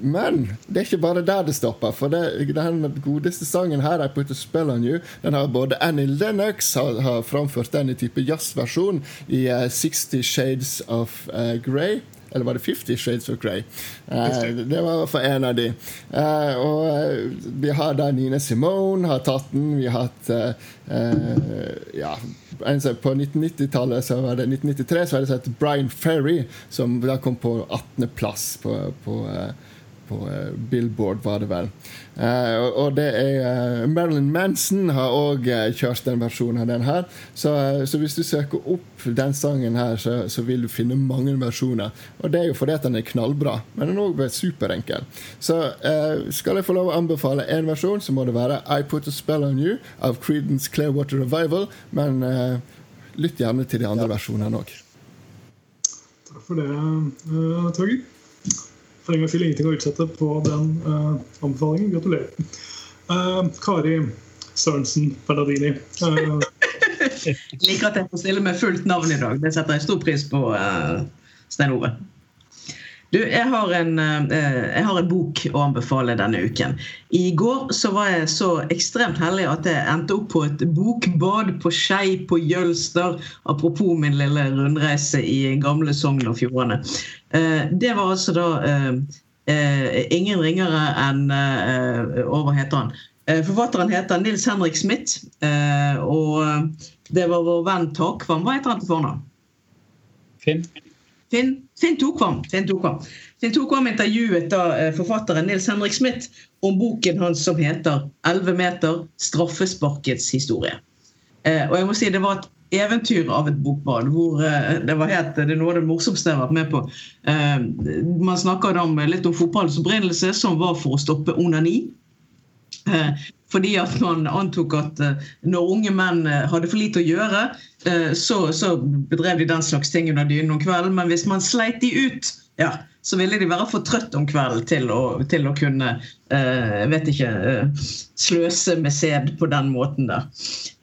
Men det er ikke bare der det stopper. For det, den godeste sangen her, I Put A Spell On You, den har både Annie Lennox har, har framført den i type jazzversjon i uh, 60 Shades of uh, Grey. Eller var det 50 Shades of Grey? Uh, det var i hvert fall en av de. Uh, og vi har da Nina Simone har tatt den. Vi har hatt ja, På 1990-tallet, så var det 1993, så var det sett Brian Ferry, som da kom på 18.-plass på, på på Billboard, var det vel. Uh, og det er uh, Marilyn Manson har òg kjørt en versjon av den her. Så, så, hvis du søker opp den sangen her, så, så, vil du finne mange versjoner. Og det er jo fordi at den er knallbra, men den er òg superenkel. Så skal jeg få lov å anbefale én versjon, så må det være I Put A Spell On You av Creedence Clearwater Revival. Men lytt gjerne til de andre ja. versjonene òg. Takk for det, uh, Torgeir. Trenger vel ingenting å utsette på den uh, anbefalingen. Gratulerer. Uh, Kari Sørensen Bernardini. Uh, Liker at jeg får stille med fullt navn i dag. Det setter jeg stor pris på, Stein Ove. Du, jeg har, en, eh, jeg har, en, bok å anbefale denne uken. I går så var jeg så ekstremt heldig at jeg endte opp på et bokbad på Skei på Jølster. Apropos min lille rundreise i gamle Sogn og Fjordane. Eh, det var altså da eh, ingen ringere enn Hva heter han? Forfatteren heter Nils Henrik Smith. Og det var vår venn Takvam. Hva heter han til fornavn? Finn. Finn, Finn Tokvam. Finn Tokvam. Finn Tokvam intervjuet da eh, forfatteren Nils Henrik Smith om boken hans som heter 'Elleve meter straffesparkets historie'. Eh, og jeg må si Det var et eventyr av et bokbad. hvor eh, Det var helt, det er noe av det morsomste jeg har vært med på. Man snakker om, litt om fotballens opprinnelse, som var for å stoppe onani. Fordi at man antok at når unge menn hadde for lite å gjøre, Eh, så, så, bedrev de den slags ting under dynen om kvelden. Men hvis man sleit de ut, ja, så ville de være for trøtt om kvelden til å, til å kunne eh, vet ikke, eh, sløse med sæd på den måten der.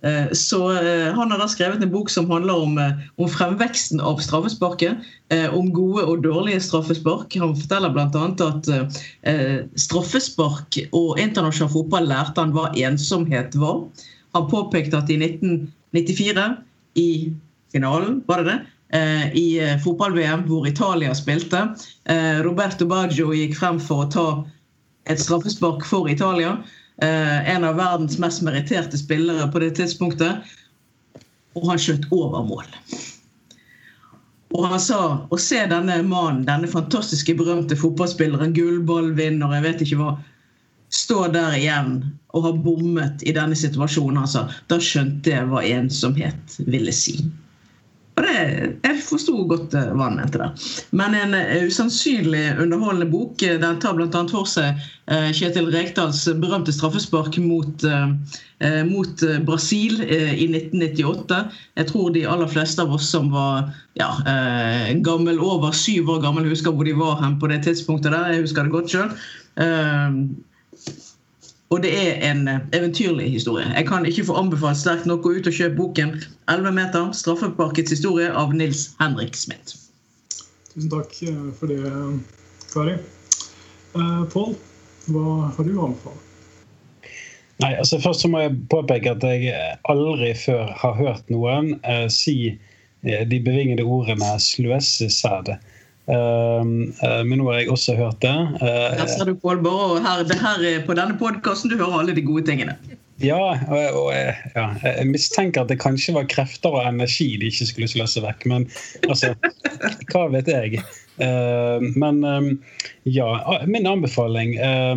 Eh, så eh, han har da skrevet en bok som handler om, eh, om fremveksten av straffesparket. om gode og dårlige straffespark. Han forteller bl.a. at straffespark og internasjonal fotball lærte han hva ensomhet var. Han påpekte at i 1994 i finalen, var det det? Eh, I eh, fotball-VM hvor Italia spilte. Eh, Roberto Baggio gikk frem for å ta et straffespark for Italia. En av verdens mest meritterte spillere på det tidspunktet. Og han skjøt over mål. Og han sa å se denne mannen, denne fantastiske, berømte fotballspilleren, gullballvinner, jeg vet ikke hva, stå der igjen og ha bommet i denne situasjonen, altså, da skjønte jeg hva ensomhet ville si. Og det, Jeg forsto godt uh, hva han mente der. Men en uh, usannsynlig underholdende bok. Uh, den tar bl.a. for seg Kjetil Rekdals berømte straffespark mot, mot Brasil i 1998. Jeg tror de aller fleste av oss som var ja, gammel, over syv år gammel, husker hvor de var hen på det tidspunktet. der. Jeg husker det godt sjøl. Og det er en eh, eventyrlig historie. Jeg kan ikke få anbefalt sterkt nok å ut og kjøpe boken 'Elleve meter straffeparkets historie' av Nils Henrik Smith. Tusen takk eh, for det, Kari. Eh, Pål, hva har du å anbefale? Nei, altså Først så må jeg påpeke at jeg aldri før har hørt noen eh, si de bevingede ordene 'sløsesæd'. Uh, men nå har jeg også hørt det. Uh, her ser du, Pål Borre. Her, det her er på denne podkasten du hører alle de gode tingene. Ja, og, og ja, jeg mistenker at det kanskje var krefter og energi de ikke skulle sløse vekk. Men altså, hva vet jeg? Uh, men um, ja, min anbefaling uh,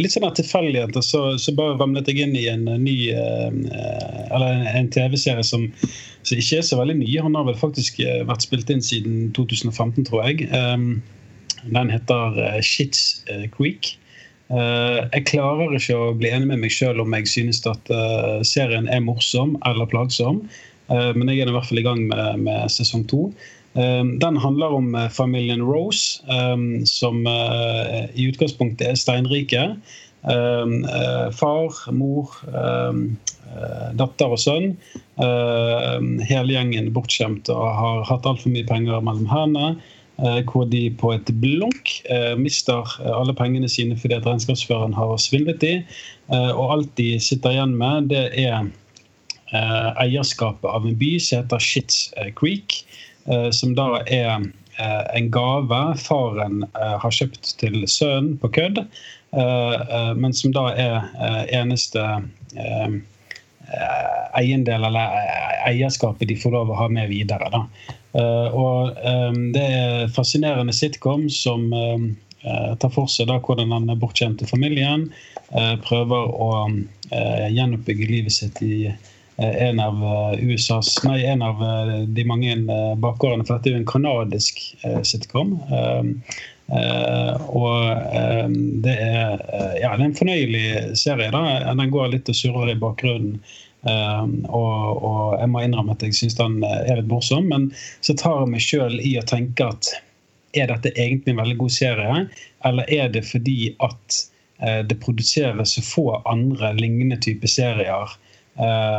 Litt sånn av tilfeldigheter så, så, bare ramlet jeg inn i en ny Eller en TV-serie som, som, ikke er så veldig ny. Han har vel faktisk vært spilt inn siden 2015, tror jeg. Den heter Shits Creek. jeg klarer ikke å bli enig med meg sjøl om jeg synes at serien er morsom eller plagsom. men jeg er i hvert fall i gang med, med sesong to. Ehm, den handler om eh, familien Rose, ehm, som eh, i utgangspunktet er steinrike. Ehm, eh, far, mor, datter og sønn. Hele gjengen bortskjemt og har hatt altfor mye penger mellom hendene. Hvor de på et blunk mister alle pengene sine fordi at regnskapsføreren har svindlet de. Og alt de sitter igjen med, det er eierskapet av en by som heter Shits Creek. Eh, som da er eh, en gave faren eh, har kjøpt til sønnen på kødd, men som da er eneste eiendel eller eierskapet de får lov å ha med videre. Og det er fascinerende sitcom som tar for seg da hvordan den bortskjemte familien prøver å gjenoppbygge livet sitt i en av eh, USAs, nei, en av eh, de mange bakgårdene. For dette er jo en kanadisk sitcom. og det er, ja, det er en fornøyelig serie. da, Den går litt og surrer i bakgrunnen. Um, og, og, jeg må innrømme at jeg syns den er litt morsom, men så tar jeg meg sjøl i å tenke at er dette egentlig en veldig god serie, eller er det fordi at uh, det produseres så få andre lignende type serier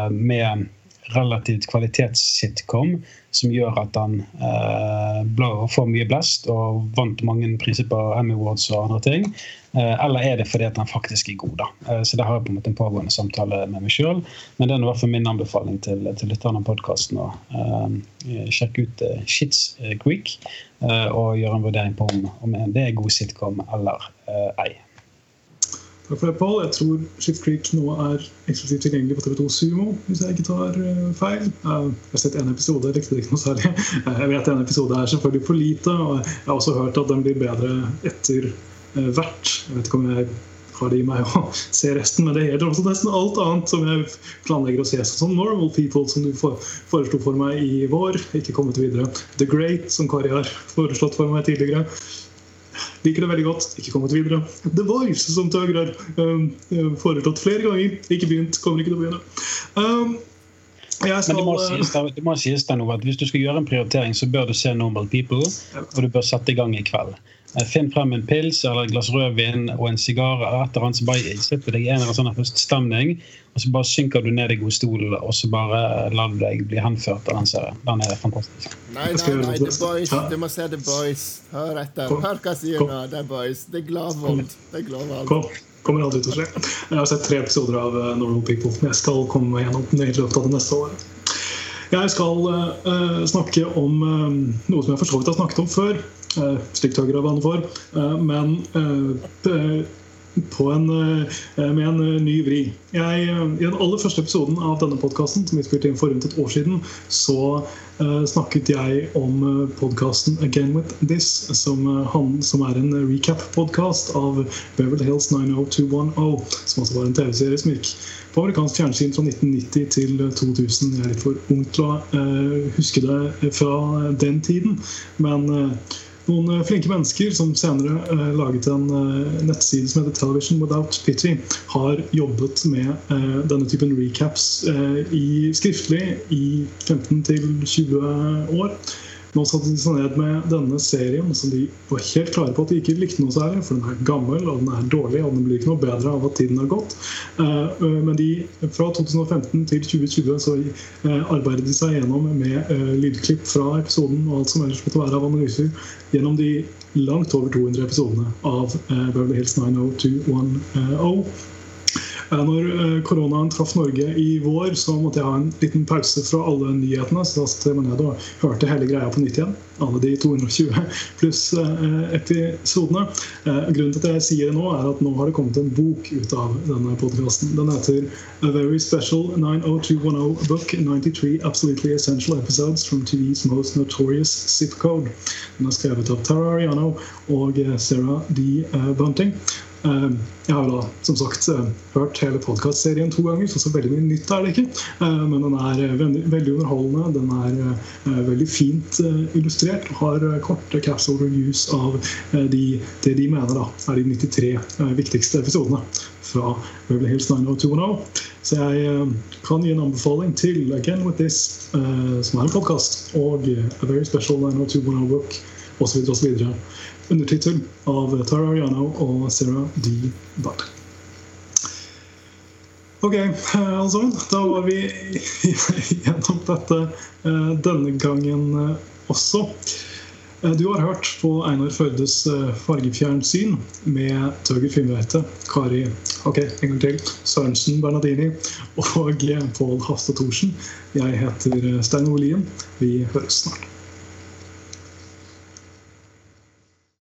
med relativt kvalitetssitcom som gjør at han eh, får mye blest og vant mange priser på Emmy Awards og andre ting? Eh, eller er det fordi at han faktisk er god? da? Eh, så det har jeg på en måte en pågående samtale med meg sjøl. Men det er i hvert fall min anbefaling til, til lytterne av podkasten å sjekke ut Shits Creek og gjøre en vurdering på om, om det er god sitcom eller ei. Takk for det, Paul. Jeg tror Shift Creek nå er eksklusivt tilgjengelig på TV2 Sumo, hvis jeg ikke tar uh, feil. Uh, jeg har sett en episode, jeg likte det ikke noe særlig. Jeg vet en episode er selvfølgelig for lite, og jeg har også hørt at den blir bedre etter hvert. Jeg vet ikke om jeg har det i meg å se resten, men det gjelder også nesten alt annet som jeg planlegger å se, som Normal People, som du foreslo for meg i vår. Ikke kommet videre. The Great, som Kari har foreslått for meg tidligere. Liker det veldig godt. Ikke kommet videre. The Voice, som Tøger har um, foreslått flere ganger. Ikke begynt. Kommer ikke til å begynne. Skal, Men det må, sies, det må sies da noe at Hvis du skal gjøre en prioritering, så bør du se Normal People. Og du bør sette i gang i kveld. Finn frem en pils eller et glass rødvin og en sigar. eller et eller annet, så bare slipper deg en eller annen høststemning, og så bare synker du ned i godstolen og så bare lar du deg bli henført av den serien. Den er fantastisk. Nei, nei, nei, The Boys. Du må se The Boys. Hør etter. Hør hva sier nå, The Boys. Det er gladvold. Det er gladvold. Kommer aldri til å skje. Jeg har sett tre episoder av uh, Normal People. Jeg skal komme meg gjennom den i løpet av det neste året. Jeg skal uh, snakke om uh, noe som jeg for så vidt har snakket om før. Uh, Styggtøgger av bane for. men en, med en ny vri. Jeg, I den aller første episoden av denne podkasten, som vi spilte inn for rundt et år siden, så snakket jeg om podkasten Again With This, som, han, som er en recap-podkast av Beverly Hills 90210, som altså var en TV-serie som gikk på amerikansk fjernsyn fra 1990 til 2000. Jeg er litt for ung til å huske det fra den tiden. Men noen eh, flinke mennesker som senere eh, laget en eh, nettside som heter Television Without Pity, har jobbet med eh, denne typen recaps i, skriftlig i 15-20 år. Nå satte de seg ned med denne serien, som de var helt klare på at de ikke likte noe særlig. For den er gammel, og den er dårlig, og den blir ikke noe bedre av at tiden har gått. Eh, eh, men de, fra 2015 til 2020 så eh, arbeidet de seg gjennom med lydklipp fra episoden og alt som ellers måtte være av analyser gjennom de langt over 200 episodene av Beverly Hills 90210. Når eh, koronaen traff Norge i vår, så måtte jeg ha en liten pause fra alle nyhetene. Så da jeg ned og hørte hele greia på nytt igjen. Alle de 220 pluss eh, episodene. Eh, grunnen til at jeg sier det nå, er at nå har det kommet en bok ut av denne podkasten. Den heter A Very Special 90210 Book 93 Absolutely Essential Episodes from TV's Most Notorious Zip Code. Den er skrevet av Tara Ariano og Sarah D. Bunting. Ehm, jeg har da som sagt eh, hørt hele podkastserien to ganger, så så veldig mye nytt er det ikke. Ehm, men den er eh, veldig, underholdende. Den er eh, veldig fint illustrert og har korte capsule reviews av de, det de mener da, er de 93 viktigste episodene fra Beverly Hills 90210. Så jeg kan gi en anbefaling til Again With This, som er en podkast, og A Very Special 90210 Book osv. osv undertittel av Tara Ariano og Sarah D. Budd. Ok, altså, da var vi gjennom dette eh, denne gangen eh, også. Du har hørt på Einar Førdes fargefjernsyn med Tøger Finnveite, Kari ok, en gang til, Sørensen Bernadini og Pål Hafstad Thorsen. Jeg heter Stein Olien. Vi høres snart.